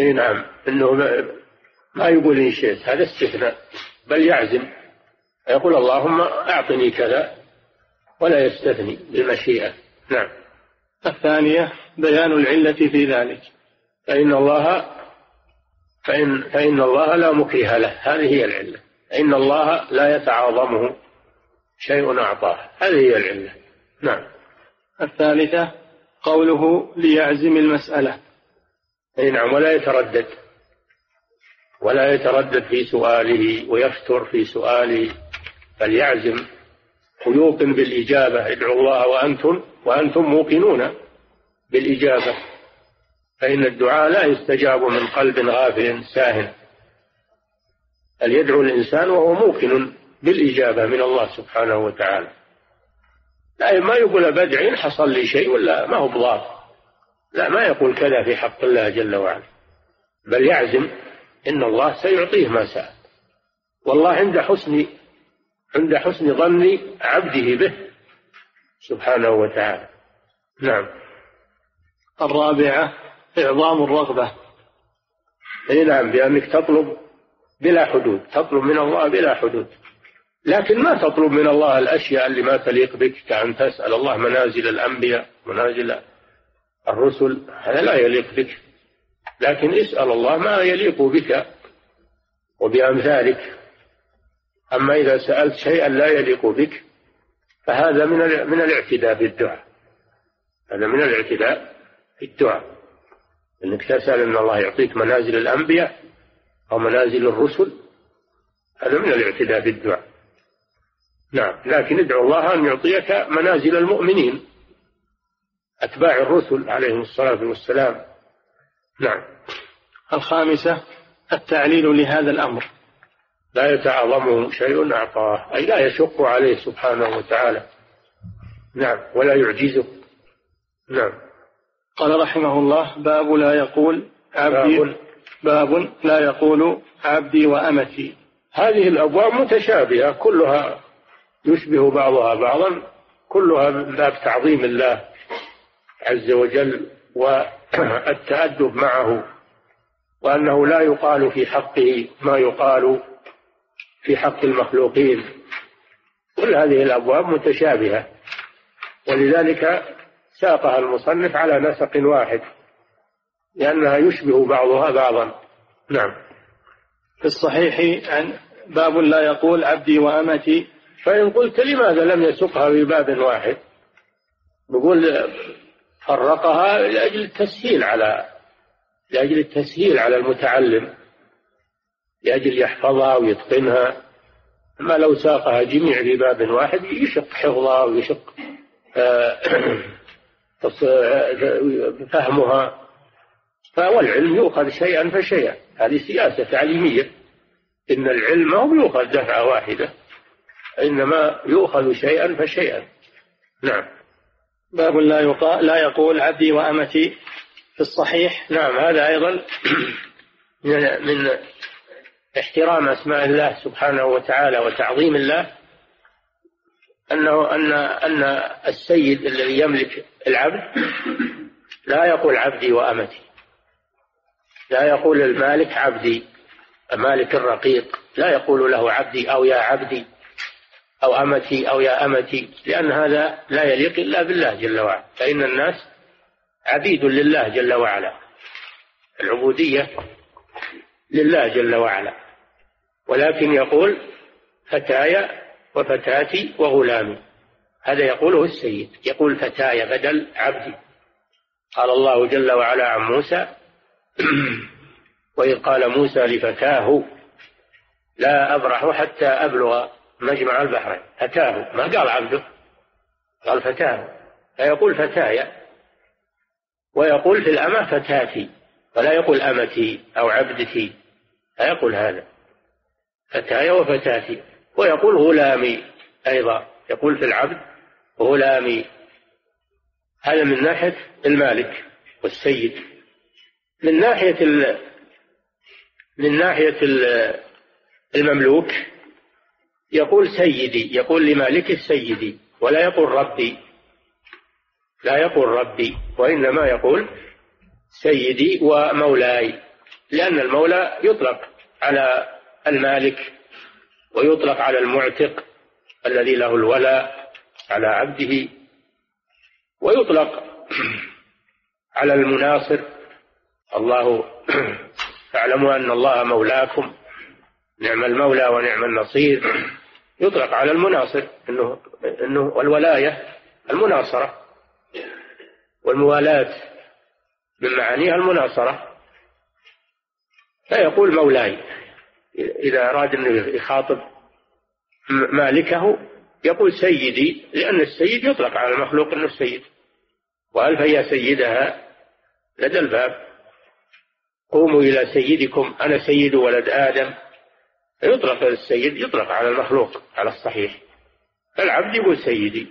إي نعم. إنه ما يقول إن شئت هذا استثناء. بل يعزم. يقول اللهم أعطني كذا ولا يستثني بالمشيئه نعم. الثانية بيان العلة في ذلك. فإن الله فإن, فإن الله لا مكره له. هذه هي العلة. فإن الله لا يتعاظمه شيء أعطاه. هذه هي العلة. نعم. الثالثة قوله ليعزم المسألة. أي نعم ولا يتردد. ولا يتردد في سؤاله ويفتر في سؤاله بل يعزم. ويوقن بالإجابة ادعوا الله وأنتم وأنتم موقنون بالإجابة. فإن الدعاء لا يستجاب من قلب غافل ساهن. بل يدعو الإنسان وهو موقن بالإجابة من الله سبحانه وتعالى؟ لا ما يقول بدعي حصل لي شيء ولا ما هو بضار. لا ما يقول كذا في حق الله جل وعلا. بل يعزم إن الله سيعطيه ما سأل والله عند حسن عند حسن ظن عبده به سبحانه وتعالى. نعم. الرابعة إعظام الرغبة. أي نعم بأنك تطلب بلا حدود تطلب من الله بلا حدود. لكن ما تطلب من الله الأشياء اللي ما تليق بك كأن تسأل الله منازل الأنبياء منازل الرسل هذا لا يليق بك. لكن اسأل الله ما يليق بك وبأمثالك. أما إذا سألت شيئا لا يليق بك فهذا من من الاعتداء بالدعاء. هذا من الاعتداء في الدعاء إنك تسأل إن الله يعطيك منازل الأنبياء أو منازل الرسل هذا من الاعتداء بالدعاء. نعم. لكن ادعو الله أن يعطيك منازل المؤمنين. أتباع الرسل عليهم الصلاة والسلام. نعم. الخامسة التعليل لهذا الأمر. لا يتعظمه شيء أعطاه أي لا يشق عليه سبحانه وتعالى. نعم. ولا يعجزه. نعم. قال رحمه الله باب لا يقول عبدي باب, باب لا يقول عبدي وأمتي. هذه الأبواب متشابهة كلها يشبه بعضها بعضا كلها من باب تعظيم الله عز وجل والتأدب معه وأنه لا يقال في حقه ما يقال في حق المخلوقين. كل هذه الأبواب متشابهة ولذلك ساقها المصنف على نسق واحد لأنها يشبه بعضها بعضا. نعم. في الصحيح عن باب لا يقول عبدي وأمتي فإن قلت لماذا لم يسقها في باب واحد؟ نقول فرقها لأجل التسهيل على لأجل التسهيل على المتعلم لأجل يحفظها ويتقنها. أما لو ساقها جميع في باب واحد يشق حفظها ويشق آه، فهمها. فالعلم يؤخذ شيئا فشيئا. هذه سياسة تعليمية. إن العلم هو يؤخذ دفعة واحدة. إنما يؤخذ شيئا فشيئا. نعم. باب لا يقال لا يقول عبدي وأمتي في الصحيح. نعم هذا أيضا من احترام أسماء الله سبحانه وتعالى وتعظيم الله أنه أن أن السيد الذي يملك العبد لا يقول عبدي وأمتي. لا يقول المالك عبدي مالك الرقيق لا يقول له عبدي أو يا عبدي. أو أمتي أو يا أمتي لأن هذا لا يليق إلا بالله جل وعلا. فإن الناس عبيد لله جل وعلا. العبودية لله جل وعلا. ولكن يقول فتاي وفتاتي وغلامي هذا يقوله السيد. يقول فتاي بدل عبدي قال الله جل وعلا عن موسى وإذ قال موسى لفتاه لا أبرح حتى أبلغ مجمع البحرين فتاه ما قال عبده قال فتاه. فيقول فتاي ويقول في الأمة فتاتي ولا يقول أمتي أو عبدتي لا يقول هذا. فتاي وفتاتي ويقول غلامي أيضا يقول في العبد غلامي. هذا من ناحية المالك والسيد. من ناحية من ناحية المملوك يقول سيدي يقول لمالك سيدي ولا يقول ربي. لا يقول ربي وإنما يقول سيدي ومولاي لأن المولى يطلق على المالك ويطلق على المعتق الذي له الولاء على عبده ويطلق على المناصر. الله فاعلموا أن الله مولاكم نعم المولى ونعم النصير. يطلق على المناصر انه إنه والولايه المناصرة والموالاة من معانيها المناصرة. فيقول مولاي إذا أراد أن يخاطب مالكه يقول سيدي لأن السيد يطلق على المخلوق أنه السيد. وألف يا سيدها؟ لدى الباب. قوموا إلى سيدكم أنا سيد ولد آدم. يطلق السيد يطلق على المخلوق على الصحيح. العبد يقول سيدي.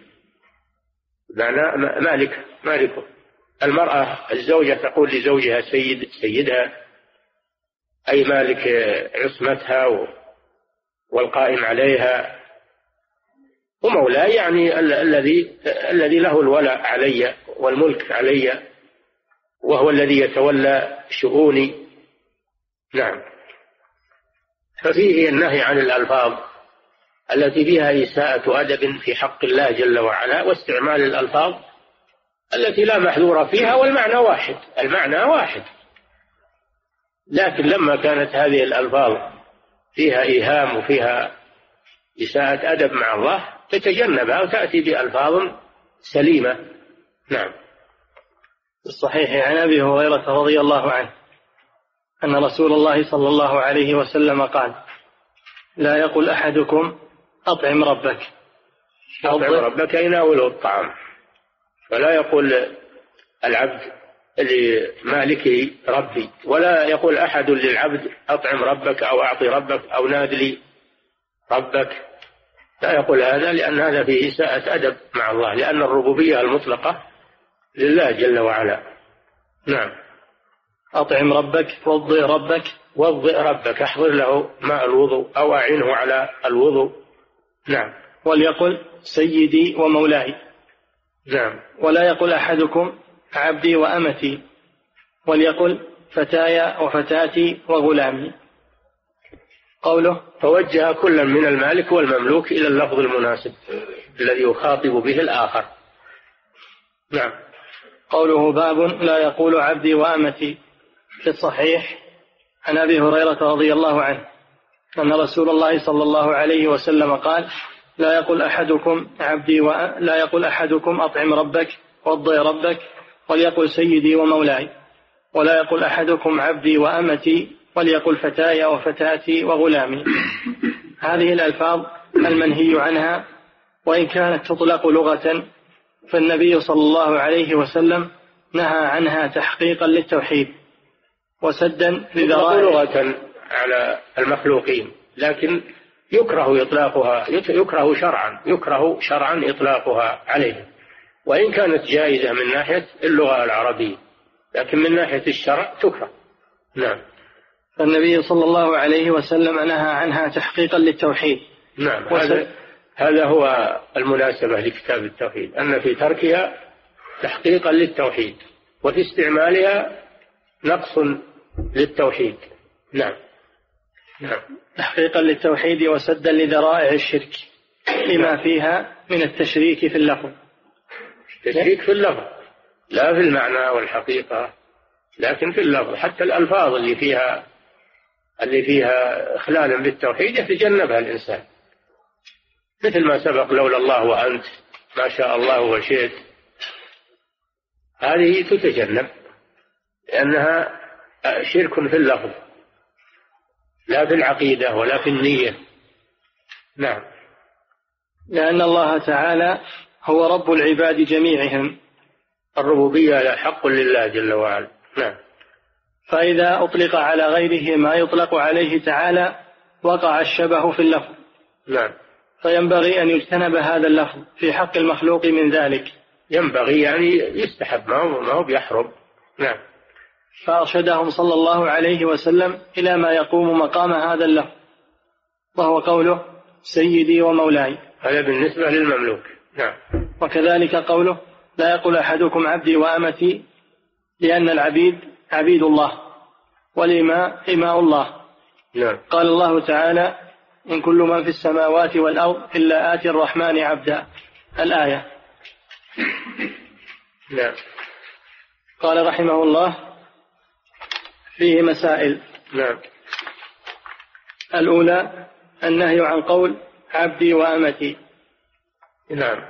معنى مالك مالك. المرأة الزوجة تقول لزوجها سيد سيدها. أي مالك عصمتها والقائم عليها. ومولاي يعني الذي الذي له الولاء علي والملك علي وهو الذي يتولى شؤوني. نعم. ففيه النهي عن الألفاظ التي فيها إساءة أدب في حق الله جل وعلا واستعمال الألفاظ التي لا محذور فيها والمعنى واحد المعنى واحد. لكن لما كانت هذه الألفاظ فيها إيهام وفيها إساءة أدب مع الله تتجنبها وتأتي بألفاظ سليمة. نعم. الصحيح عن أبي هريرة رضي الله عنه. أن رسول الله صلى الله عليه وسلم قال لا يقل أحدكم أطعم ربك. أطعم ربك يناوله الطعام. فلا يقول العبد لمالكه ربي ولا يقول أحد للعبد أطعم ربك أو أعطي ربك أو ناد لي ربك. لا يقول هذا لأن هذا فيه إساءة أدب مع الله لأن الربوبية المطلقة لله جل وعلا. نعم. أطعم ربك وضئ ربك وضئ ربك. احضر له ماء الوضوء أو أعنه على الوضوء. نعم. وليقل سيدي ومولاي. نعم. ولا يقول أحدكم عبدي وأمتي. وليقل فتاي وفتاتي وغلامي. قوله فوجه كلا من المالك والمملوك إلى اللفظ المناسب الذي يخاطب به الآخر. نعم. قوله باب لا يقول عبدي وأمتي. في الصحيح عن أبي هريرة رضي الله عنه أن رسول الله صلى الله عليه وسلم قال لا يقول أحدكم عبدي و... لا يقول أحدكم أطعم ربك وضي ربك وليقل سيدي ومولاي ولا يقول أحدكم عبدي وأمتي وليقل فتاي وفتاتي وغلامي. هذه الألفاظ المنهي عنها وإن كانت تطلق لغة فالنبي صلى الله عليه وسلم نهى عنها تحقيقا للتوحيد. وسدا لذرائع. لغة على المخلوقين لكن يكره إطلاقها يكره شرعا يكره شرعا إطلاقها عليهم وإن كانت جائزة من ناحية اللغة العربية لكن من ناحية الشرع تكره. نعم. فالنبي صلى الله عليه وسلم نهى عنها تحقيقا للتوحيد. نعم. هذا هذا هو المناسبة لكتاب التوحيد أن في تركها تحقيقا للتوحيد وفي استعمالها نقص للتوحيد. نعم. نعم. تحقيقا للتوحيد وسدا لذرائع الشرك لما فيها من التشريك في اللفظ. التشريك في اللفظ. لا في المعنى والحقيقة لكن في اللفظ. حتى الألفاظ اللي فيها اللي فيها إخلالا بالتوحيد يتجنبها الإنسان. مثل ما سبق لولا الله وأنت ما شاء الله وشئت. هذه تتجنب لأنها شرك في اللفظ لا في العقيدة ولا في النية. نعم. لأن الله تعالى هو رب العباد جميعهم. الربوبية حق لله جل وعلا. نعم. فإذا أطلق على غيره ما يطلق عليه تعالى وقع الشبه في اللفظ. نعم. فينبغي أن يجتنب هذا اللفظ في حق المخلوق من ذلك. ينبغي يعني يستحب ما هو ما هو بيحرم. نعم. فأرشدهم صلى الله عليه وسلم إلى ما يقوم مقام هذا اللفظ وهو قوله سيدي ومولاي. هذا بالنسبة للمملوك. نعم. وكذلك قوله لا يقول أحدكم عبدي وأمتي لأن العبيد عبيد الله والإماء إماء الله. نعم. قال الله تعالى إن كل من في السماوات والأرض إلا آتي الرحمن عبدا. الآية. نعم. قال رحمه الله فيه مسائل. نعم. الأولى النهي عن قول عبدي وأمتي. نعم.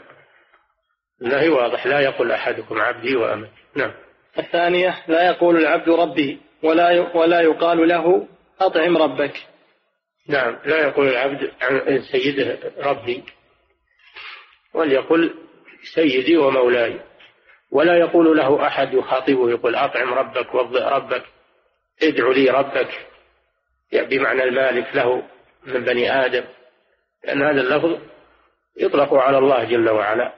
النهي واضح لا يقول أحدكم عبدي وأمتي. نعم. الثانية لا يقول العبد ربي ولا ولا يقال له أطعم ربك. نعم. لا يقول العبد عن سيده ربي وليقل سيدي ومولاي. ولا يقول له أحد يخاطبه يقول أطعم ربك وضئ ربك. ادع لي ربك يعني بمعنى المالك له من بني آدم لأن هذا اللفظ يطلق على الله جل وعلا.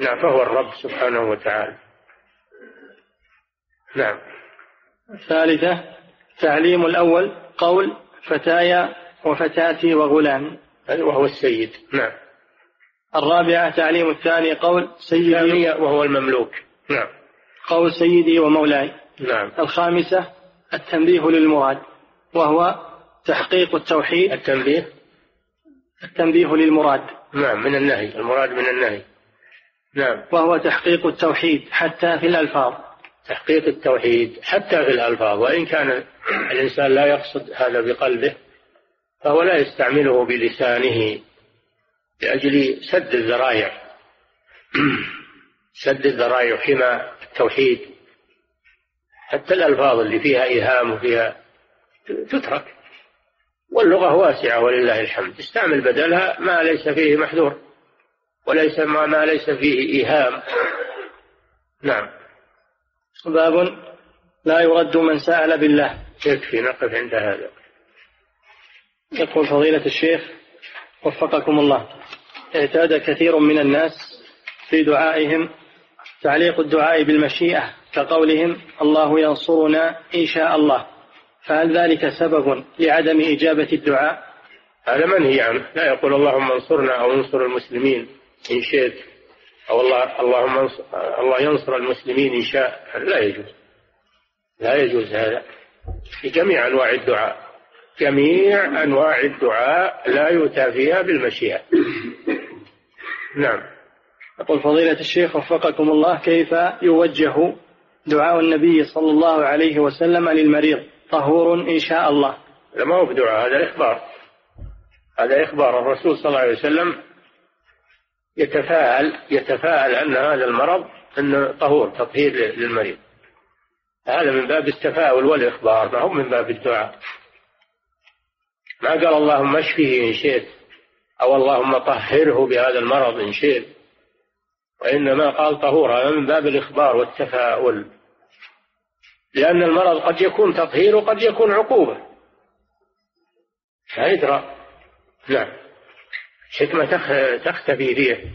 نعم فهو الرب سبحانه وتعالى. نعم. الثالثة تعليم الأول قول فتايا وفتاتي وغلام. وهو السيد. نعم. الرابعة تعليم الثاني قول سيدي وهو المملوك. نعم. قول سيدي ومولاي. نعم. الخامسة التنبيه للمراد وهو تحقيق التوحيد. التنبيه؟ التنبيه للمراد. نعم من النهي المراد من النهي. نعم. وهو تحقيق التوحيد حتى في الألفاظ. تحقيق التوحيد حتى في الألفاظ وإن كان الإنسان لا يقصد هذا بقلبه فهو لا يستعمله بلسانه لأجل سد الذرائع. سد الذرائع حمى التوحيد. حتى الألفاظ اللي فيها إيهام وفيها تترك. واللغة واسعة ولله الحمد. استعمل بدلها ما ليس فيه محذور وليس ما, ما ليس فيه إيهام. نعم. باب لا يرد من سأل بالله. يكفي نقف عند هذا. يقول فضيلة الشيخ وفقكم الله. اعتاد كثير من الناس في دعائهم تعليق الدعاء بالمشيئة. كقولهم الله ينصرنا إن شاء الله. فهل ذلك سبب لعدم إجابة الدعاء؟ هذا منهي عنه. لا يقول اللهم انصرنا أو انصر المسلمين إن شئت أو الله اللهم انصر الله ينصر المسلمين إن شاء. لا يجوز. لا يجوز هذا. في جميع أنواع الدعاء. جميع أنواع الدعاء لا يؤتى فيها بالمشيئة. نعم. يقول فضيلة الشيخ وفقكم الله كيف يوجه دعاء النبي صلى الله عليه وسلم للمريض. طهور إن شاء الله. لا ما هو بدعاء هذا إخبار. هذا إخبار. الرسول صلى الله عليه وسلم يتفاءل يتفاءل أن هذا المرض أنه طهور تطهير للمريض. هذا من باب التفاؤل والإخبار ما هو من باب الدعاء. ما قال اللهم اشفه إن شئت أو اللهم طهره بهذا المرض إن شئت. وإنما قال طهور هذا من باب الإخبار والتفاؤل. لأن المرض قد يكون تطهير وقد يكون عقوبة. لا يدرى نعم. حكمة تختفي فيه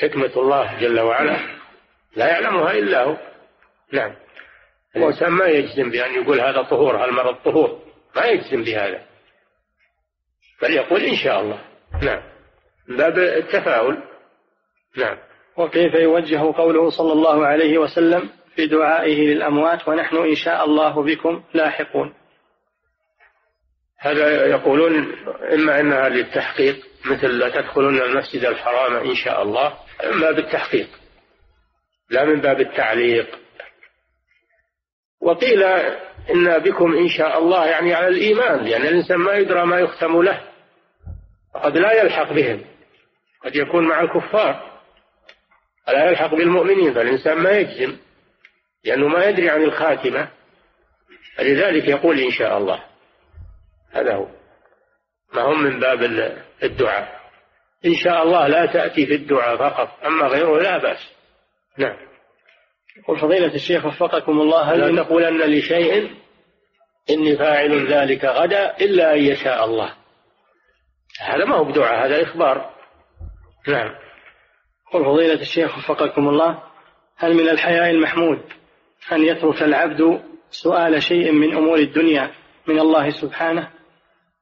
حكمة الله جل وعلا. لا يعلمها إلا هو. نعم. الإنسان ما يجزم بأن يقول هذا طهور هالمرض طهور. ما يجزم بهذا. بل يقول إن شاء الله. نعم. من باب التفاؤل. نعم. وكيف يوجه قوله صلى الله عليه وسلم في دعائه للأموات ونحن إن شاء الله بكم لاحقون. هذا يقولون إما أنها للتحقيق مثل لا تدخلون المسجد الحرام إن شاء الله من باب التحقيق لا من باب التعليق. وقيل إن بكم إن شاء الله يعني على الإيمان لأن يعني الإنسان ما يدرى ما يختم له قد لا يلحق بهم قد يكون مع الكفار. لا يلحق بالمؤمنين فالإنسان ما يجزم لأنه ما يدري عن الخاتمة. فلذلك يقول إن شاء الله. هذا هو. ما هم من باب الدعاء. إن شاء الله لا تأتي في الدعاء فقط أما غيره لا بأس. نعم. يقول فضيلة الشيخ وفقكم الله هل لا تقولن لشيء إني فاعل ذلك غدا إلا أن يشاء الله. هذا ما هو بدعاء هذا إخبار. نعم. يقول فضيلة الشيخ وفقكم الله هل من الحياء المحمود أن يترك العبد سؤال شيء من أمور الدنيا من الله سبحانه؟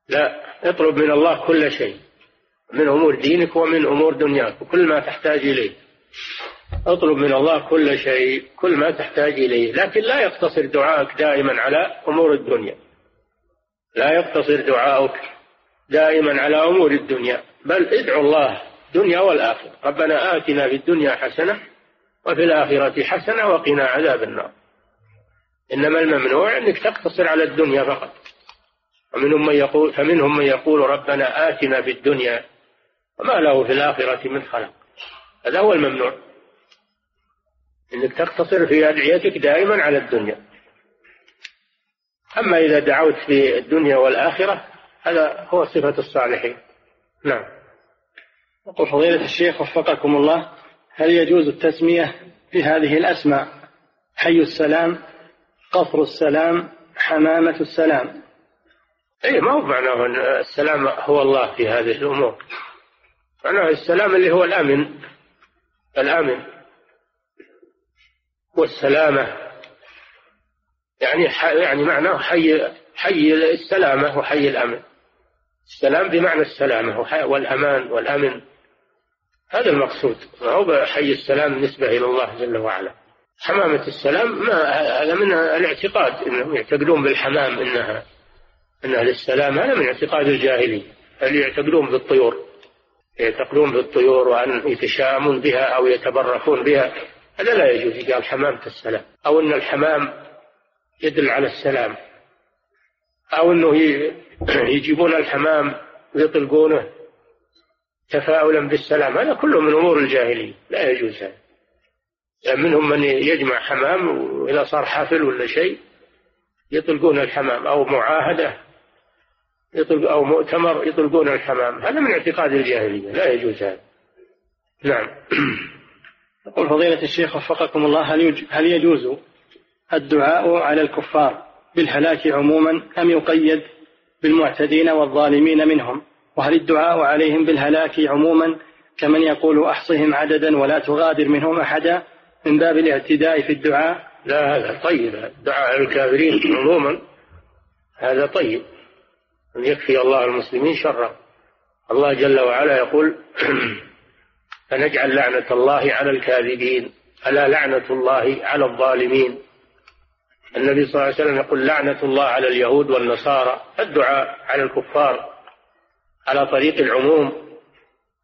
لا اطلب من الله كل شيء من أمور دينك ومن أمور دنياك وكل ما تحتاج إليه. اطلب من الله كل شيء كل ما تحتاج إليه لكن لا يقتصر دعائك دائما على أمور الدنيا. لا يقتصر دعائك دائما على أمور الدنيا بل ادعو الله دنيا والآخرة. ربنا آتنا في الدنيا حسنة وفي الآخرة حسنة وقنا عذاب النار. إنما الممنوع أنك تقتصر على الدنيا فقط. ومنهم من يقول فمنهم من يقول ربنا آتنا في الدنيا وما له في الآخرة من خلق. هذا هو الممنوع. إنك تقتصر في أدعيتك دائما على الدنيا. أما إذا دعوت في الدنيا والآخرة هذا هو صفة الصالحين. نعم. يقول فضيلة الشيخ وفقكم الله هل يجوز التسمية بهذه الأسماء؟ حي السلام قصر السلام حمامة السلام. أي ما هو معناه السلام هو الله في هذه الأمور. معناه السلام اللي هو الأمن. الأمن. والسلامة. يعني يعني معناه حي حي السلامة وحي الأمن. السلام بمعنى السلامة والأمان والأمن. هذا المقصود. ما هو حي السلام بالنسبة إلى الله جل وعلا. حمامة السلام ما هذا من الاعتقاد إنهم يعتقدون بالحمام انها انها للسلام هذا من اعتقاد الجاهلية. اللي يعتقدون بالطيور؟ يعتقدون بالطيور وأن يتشامون بها أو يتبركون بها. هذا لا يجوز قال حمامة السلام. أو إن الحمام يدل على السلام. أو إنه يجيبون الحمام ويطلقونه. تفاؤلا بالسلام هذا كله من أمور الجاهلية لا يجوز هذا. يعني منهم من يجمع حمام وإذا صار حفل ولا شيء يطلقون الحمام أو معاهدة يطلق أو مؤتمر يطلقون الحمام هذا من اعتقاد الجاهلية لا يجوز هذا. نعم. يقول فضيلة الشيخ وفقكم الله هل, هل يجوز الدعاء على الكفار بالهلاك عموما أم يقيد بالمعتدين والظالمين منهم؟ وهل الدعاء عليهم بالهلاك عموما كمن يقول أحصهم عددا ولا تغادر منهم أحدا من باب الاعتداء في الدعاء؟ لا هذا طيب. الدعاء الكافرين عموما هذا طيب. يكفي الله المسلمين شرا. الله جل وعلا يقول فنجعل لعنة الله على الكاذبين. ألا لعنة الله على الظالمين؟ النبي صلى الله عليه وسلم يقول لعنة الله على اليهود والنصارى. الدعاء على الكفار. على طريق العموم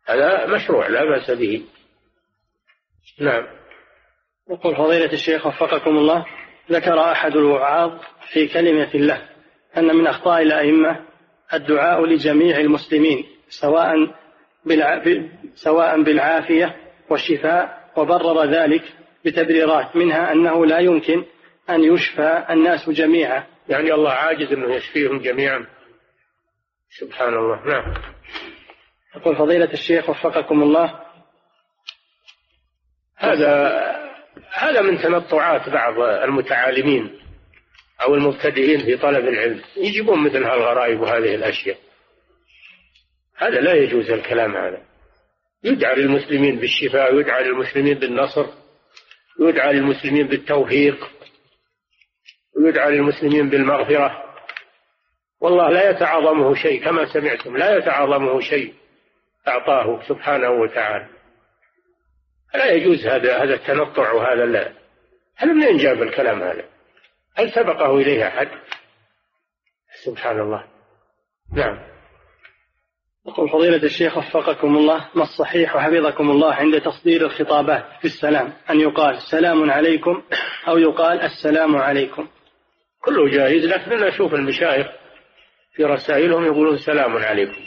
هذا مشروع لا بأس به. نعم. يقول فضيلة الشيخ وفقكم الله ذكر أحد الوعاظ في كلمة له أن من أخطاء الأئمة الدعاء لجميع المسلمين سواء سواء بالعافية والشفاء وبرر ذلك بتبريرات منها أنه لا يمكن أن يشفى الناس جميعا. يعني الله عاجز أنه يشفيهم جميعا. سبحان الله. نعم. يقول فضيلة الشيخ وفقكم الله. هذا هذا من تنطعات بعض المتعالمين أو المبتدئين في طلب العلم. يجيبون مثل هالغرائب وهذه الأشياء. هذا لا يجوز الكلام هذا. يدعى للمسلمين بالشفاء ويدعى للمسلمين بالنصر ويدعى للمسلمين بالتوفيق ويدعى للمسلمين بالمغفرة. والله لا يتعاظمه شيء كما سمعتم لا يتعاظمه شيء أعطاه سبحانه وتعالى. لا يجوز هذا هذا التنطع وهذا لا. هل منين جاب الكلام هذا؟ هل سبقه إليه أحد؟ سبحان الله. نعم. يقول فضيلة الشيخ وفقكم الله ما الصحيح وحفظكم الله عند تصدير الخطابات في السلام؟ أن يقال سلام عليكم أو يقال السلام عليكم. كله جائز لكن أنا أشوف المشايخ في رسائلهم يقولون سلام عليكم.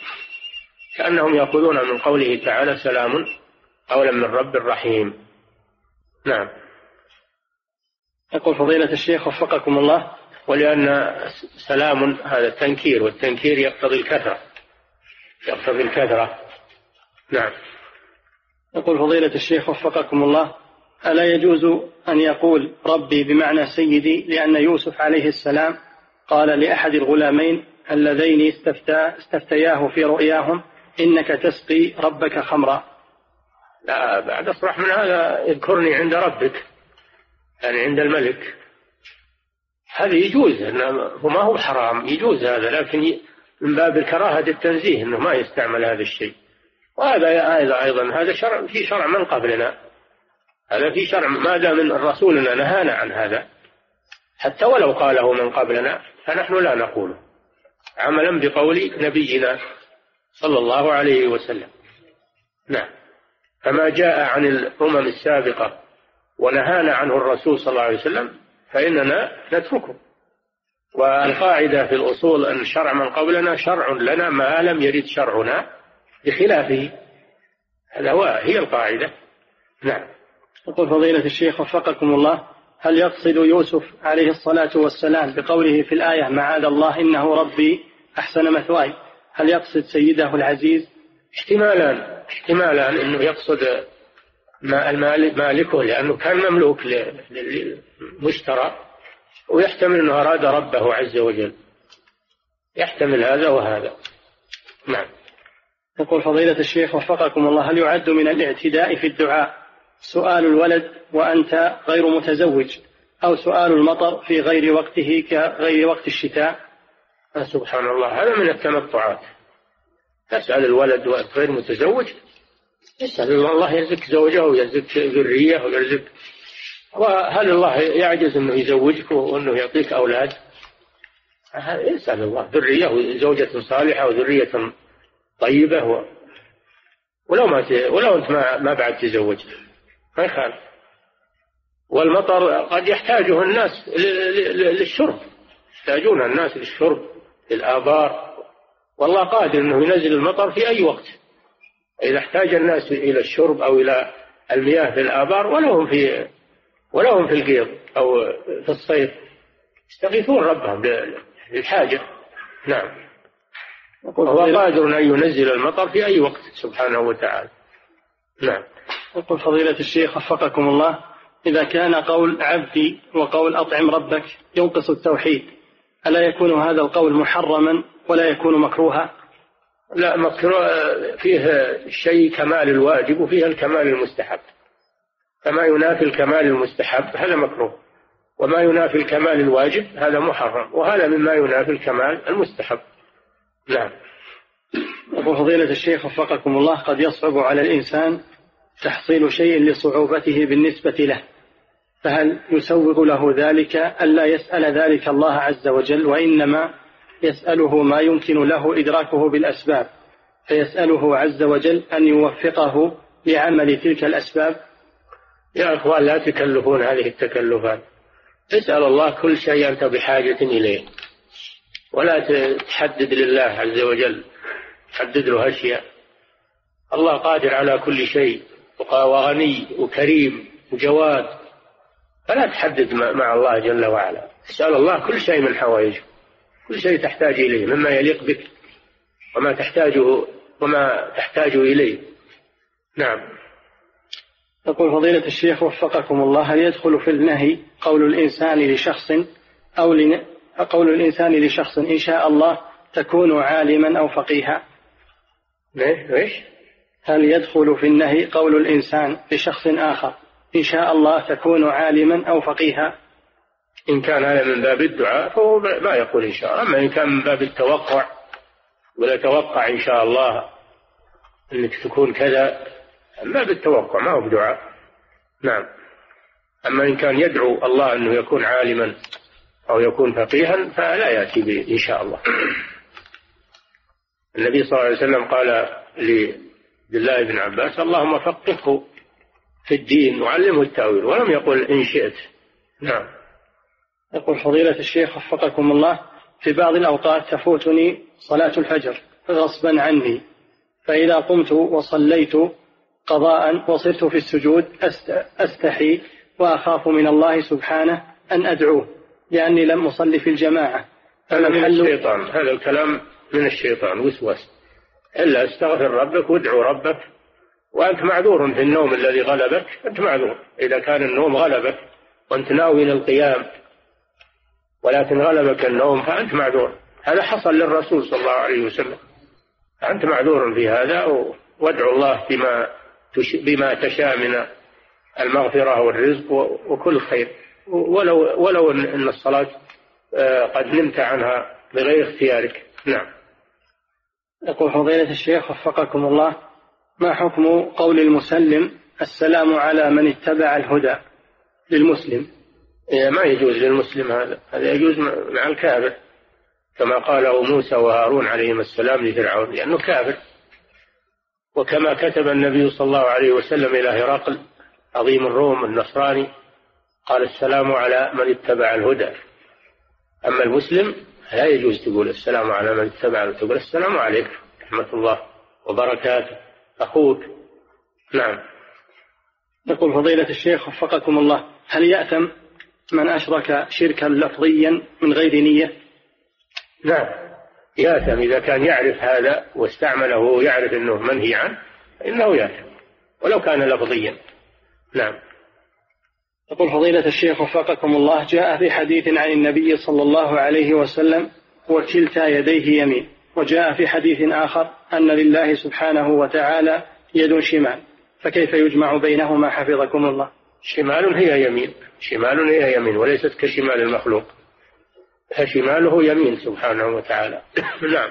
كأنهم يأخذون من قوله تعالى سلام قولا من رب رحيم نعم. يقول فضيلة الشيخ وفقكم الله ولأن سلام هذا التنكير والتنكير يقتضي الكثرة. يقتضي الكثرة. نعم. يقول فضيلة الشيخ وفقكم الله ألا يجوز أن يقول ربي بمعنى سيدي لأن يوسف عليه السلام قال لأحد الغلامين اللذين استفتى استفتياه في رؤياهم إنك تسقي ربك خمرا. لا بعد أصرح من هذا اذكرني عند ربك يعني عند الملك. هذا يجوز وما هو حرام يجوز هذا لكن من باب الكراهة التنزيه أنه ما يستعمل هذا الشيء. وهذا أيضا هذا شرع في شرع من قبلنا. هذا في شرع ما دام من رسولنا نهانا عن هذا حتى ولو قاله من قبلنا فنحن لا نقوله. عملا بقول نبينا صلى الله عليه وسلم. نعم. فما جاء عن الأمم السابقة ونهانا عنه الرسول صلى الله عليه وسلم فإننا نتركه. والقاعدة في الأصول أن شرع من قبلنا شرع لنا ما لم يرد شرعنا بخلافه. هذا هو هي القاعدة. نعم. يقول فضيلة الشيخ وفقكم الله. هل يقصد يوسف عليه الصلاة والسلام بقوله في الآية معاذ الله إنه ربي أحسن مثواي هل يقصد سيده العزيز؟ احتمالان احتمالان أنه يقصد مالكه لأنه كان مملوك للمشترى ويحتمل أنه أراد ربه عز وجل. يحتمل هذا وهذا. نعم. يقول فضيلة الشيخ وفقكم الله هل يعد من الإعتداء في الدعاء؟ سؤال الولد وأنت غير متزوج أو سؤال المطر في غير وقته كغير وقت الشتاء؟ سبحان الله هذا من التنطعات تسأل الولد وأنت غير متزوج يسأل الله يرزق زوجه ويرزق ذرية ويرزق. وهل الله يعجز أنه يزوجك وأنه يعطيك أولاد؟ يسأل الله. ذرية وزوجة صالحة وذرية طيبة و... ولو ما ت... ولو أنت ما, ما بعد تزوجت. ما يخالف. والمطر قد يحتاجه الناس للشرب. يحتاجون الناس للشرب للآبار. والله قادر أنه ينزل المطر في أي وقت. إذا احتاج الناس إلى الشرب أو إلى المياه في الآبار ولهم في ولهم في القيض أو في الصيف. يستغيثون ربهم للحاجة. نعم. وهو قادر أن ينزل المطر في أي وقت سبحانه وتعالى. نعم. يقول فضيلة الشيخ وفقكم الله إذا كان قول عبدي وقول أطعم ربك ينقص التوحيد ألا يكون هذا القول محرما ولا يكون مكروها؟ لا مكروه فيه شيء كمال الواجب وفيه الكمال المستحب. فما ينافي الكمال المستحب هذا مكروه وما ينافي الكمال الواجب هذا محرم وهذا مما ينافي الكمال المستحب. نعم. فضيلة الشيخ وفقكم الله قد يصعب على الإنسان تحصيل شيء لصعوبته بالنسبة له فهل يسوغ له ذلك ألا يسأل ذلك الله عز وجل؟ وإنما يسأله ما يمكن له إدراكه بالأسباب فيسأله عز وجل أن يوفقه لعمل تلك الأسباب. يا أخوان لا تكلفون هذه التكلفات. اسأل الله كل شيء أنت بحاجة إليه. ولا تحدد لله عز وجل تحدد له أشياء. الله قادر على كل شيء. وغني وكريم وجواد. فلا تحدد مع الله جل وعلا. أسأل الله كل شيء من حوائجه كل شيء تحتاج إليه مما يليق بك وما تحتاجه وما تحتاج إليه. نعم. يقول فضيلة الشيخ وفقكم الله هل يدخل في النهي قول الإنسان لشخص أو لن... قول الإنسان لشخص إن شاء الله تكون عالما أو فقيها؟ ليش؟ هل يدخل في النهي قول الإنسان لشخص آخر إن شاء الله تكون عالما أو فقيها؟ إن كان هذا من باب الدعاء فهو ما يقول إن شاء الله. أما إن كان من باب التوقع ولا توقع إن شاء الله أنك تكون كذا ما بالتوقع ما هو بدعاء. نعم. أما إن كان يدعو الله أنه يكون عالما أو يكون فقيها فلا يأتي به إن شاء الله. النبي صلى الله عليه وسلم قال لعبد الله بن عباس اللهم فقهه في الدين وعلمه التأويل ولم يقل إن شئت. نعم. يقول فضيلة الشيخ وفقكم الله في بعض الأوقات تفوتني صلاة الفجر غصبا عني فإذا قمت وصليت قضاء وصرت في السجود أستحي وأخاف من الله سبحانه أن أدعوه لأني لم أصلي في الجماعة. هذا من الشيطان هذا الكلام من الشيطان وسوس إلا استغفر ربك وادعو ربك وأنت معذور في النوم الذي غلبك أنت معذور. إذا كان النوم غلبك وأنت ناوي للقيام ولكن غلبك النوم فأنت معذور. هذا حصل للرسول صلى الله عليه وسلم. أنت معذور في هذا وادعو الله بما بما تشاء من المغفرة والرزق وكل خير. ولو ولو أن الصلاة آه، قد نمت عنها بغير اختيارك. نعم. يقول فضيلة الشيخ وفقكم الله ما حكم قول المسلم السلام على من اتبع الهدى للمسلم؟ إيه، ما يجوز للمسلم هذا. هذا يجوز مع الكافر كما قاله موسى وهارون عليهما السلام لفرعون لأنه كافر. وكما كتب النبي صلى الله عليه وسلم إلى هرقل عظيم الروم النصراني قال السلام على من اتبع الهدى. أما المسلم لا يجوز تقول السلام على من اتبع تقول السلام عليك رحمة الله وبركاته. أخوك. نعم. يقول فضيلة الشيخ وفقكم الله هل يأثم من أشرك شركا لفظيا من غير نية؟ نعم. يأثم. إذا كان يعرف هذا واستعمله ويعرف أنه منهي عنه فإنه يأثم ولو كان لفظيا. نعم. يقول فضيلة الشيخ وفقكم الله جاء في حديث عن النبي صلى الله عليه وسلم وكلتا يديه يمين. وجاء في حديث آخر أن لله سبحانه وتعالى يد شمال. فكيف يجمع بينهما حفظكم الله؟ شمال هي يمين. شمال هي يمين وليست كشمال المخلوق. فشماله يمين سبحانه وتعالى. نعم.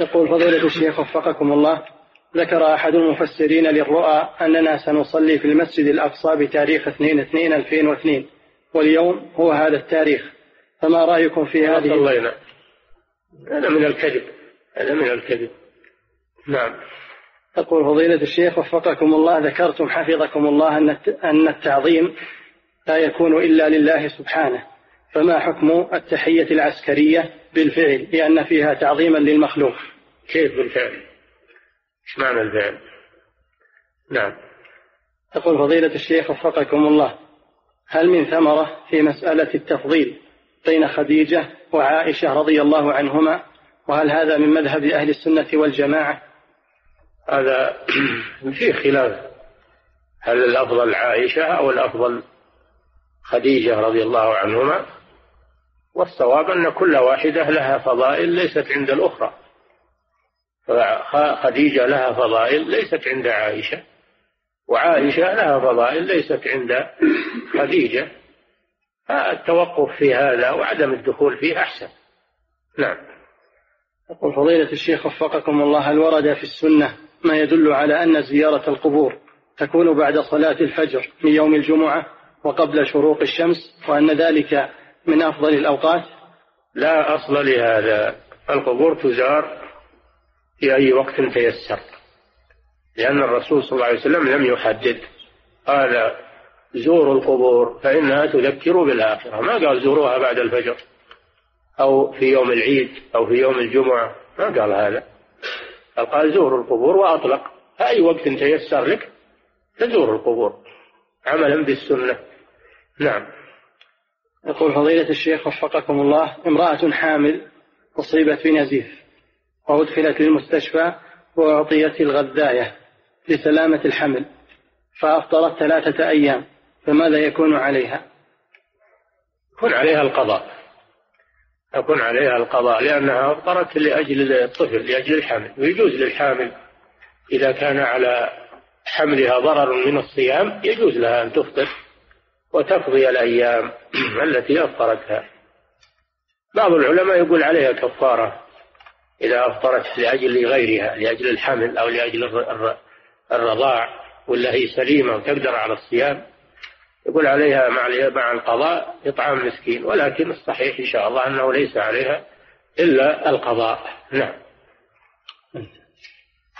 يقول فضيلة الشيخ وفقكم الله ذكر أحد المفسرين للرؤى أننا سنصلي في المسجد الأقصى بتاريخ 2 2 2002 واليوم هو هذا التاريخ. فما رأيكم في هذه؟ صلينا هذا من الكذب هذا من الكذب. نعم. يقول فضيلة الشيخ وفقكم الله ذكرتم حفظكم الله أن التعظيم لا يكون إلا لله سبحانه. فما حكم التحية العسكرية بالفعل لأن فيها تعظيما للمخلوق؟ كيف بالفعل؟ إيش معنى الفعل؟ نعم. يقول فضيلة الشيخ وفقكم الله هل من ثمرة في مسألة التفضيل بين خديجة وعائشة رضي الله عنهما؟ وهل هذا من مذهب أهل السنة والجماعة؟ هذا فيه خلاف. هل الأفضل عائشة أو الأفضل خديجة رضي الله عنهما؟ والصواب أن كل واحدة لها فضائل ليست عند الأخرى. خديجة لها فضائل ليست عند عائشة وعائشة لها فضائل ليست عند خديجة. التوقف في هذا وعدم الدخول فيه أحسن. نعم. يقول فضيلة الشيخ وفقكم الله هل ورد في السنة ما يدل على أن زيارة القبور تكون بعد صلاة الفجر من يوم الجمعة وقبل شروق الشمس وأن ذلك من أفضل الأوقات؟ لا أصل لهذا. القبور تزار في أي وقت تيسر لأن الرسول صلى الله عليه وسلم لم يحدد. قال زوروا القبور فإنها تذكر بالآخرة. ما قال زوروها بعد الفجر أو في يوم العيد أو في يوم الجمعة. ما قال هذا. قال زوروا القبور وأطلق. أي وقت تيسر لك تزور القبور. عملا بالسنة. نعم. يقول فضيلة الشيخ وفقكم الله امرأة حامل أصيبت بنزيف. وأدخلت للمستشفى وأعطيت الغذاية لسلامة الحمل فأفطرت ثلاثة أيام فماذا يكون عليها؟ يكون عليها القضاء. يكون عليها القضاء لأنها أفطرت لأجل الطفل لأجل الحمل ويجوز للحامل إذا كان على حملها ضرر من الصيام يجوز لها أن تفطر وتقضي الأيام التي أفطرتها. بعض العلماء يقول عليها كفارة. إذا أفطرت لأجل غيرها لأجل الحمل أو لأجل الرضاع ولا هي سليمة وتقدر على الصيام يقول عليها مع مع القضاء إطعام مسكين ولكن الصحيح إن شاء الله أنه ليس عليها إلا القضاء. نعم.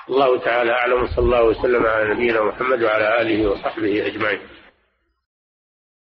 الله تعالى أعلم صلى الله وسلم على نبينا محمد وعلى آله وصحبه أجمعين.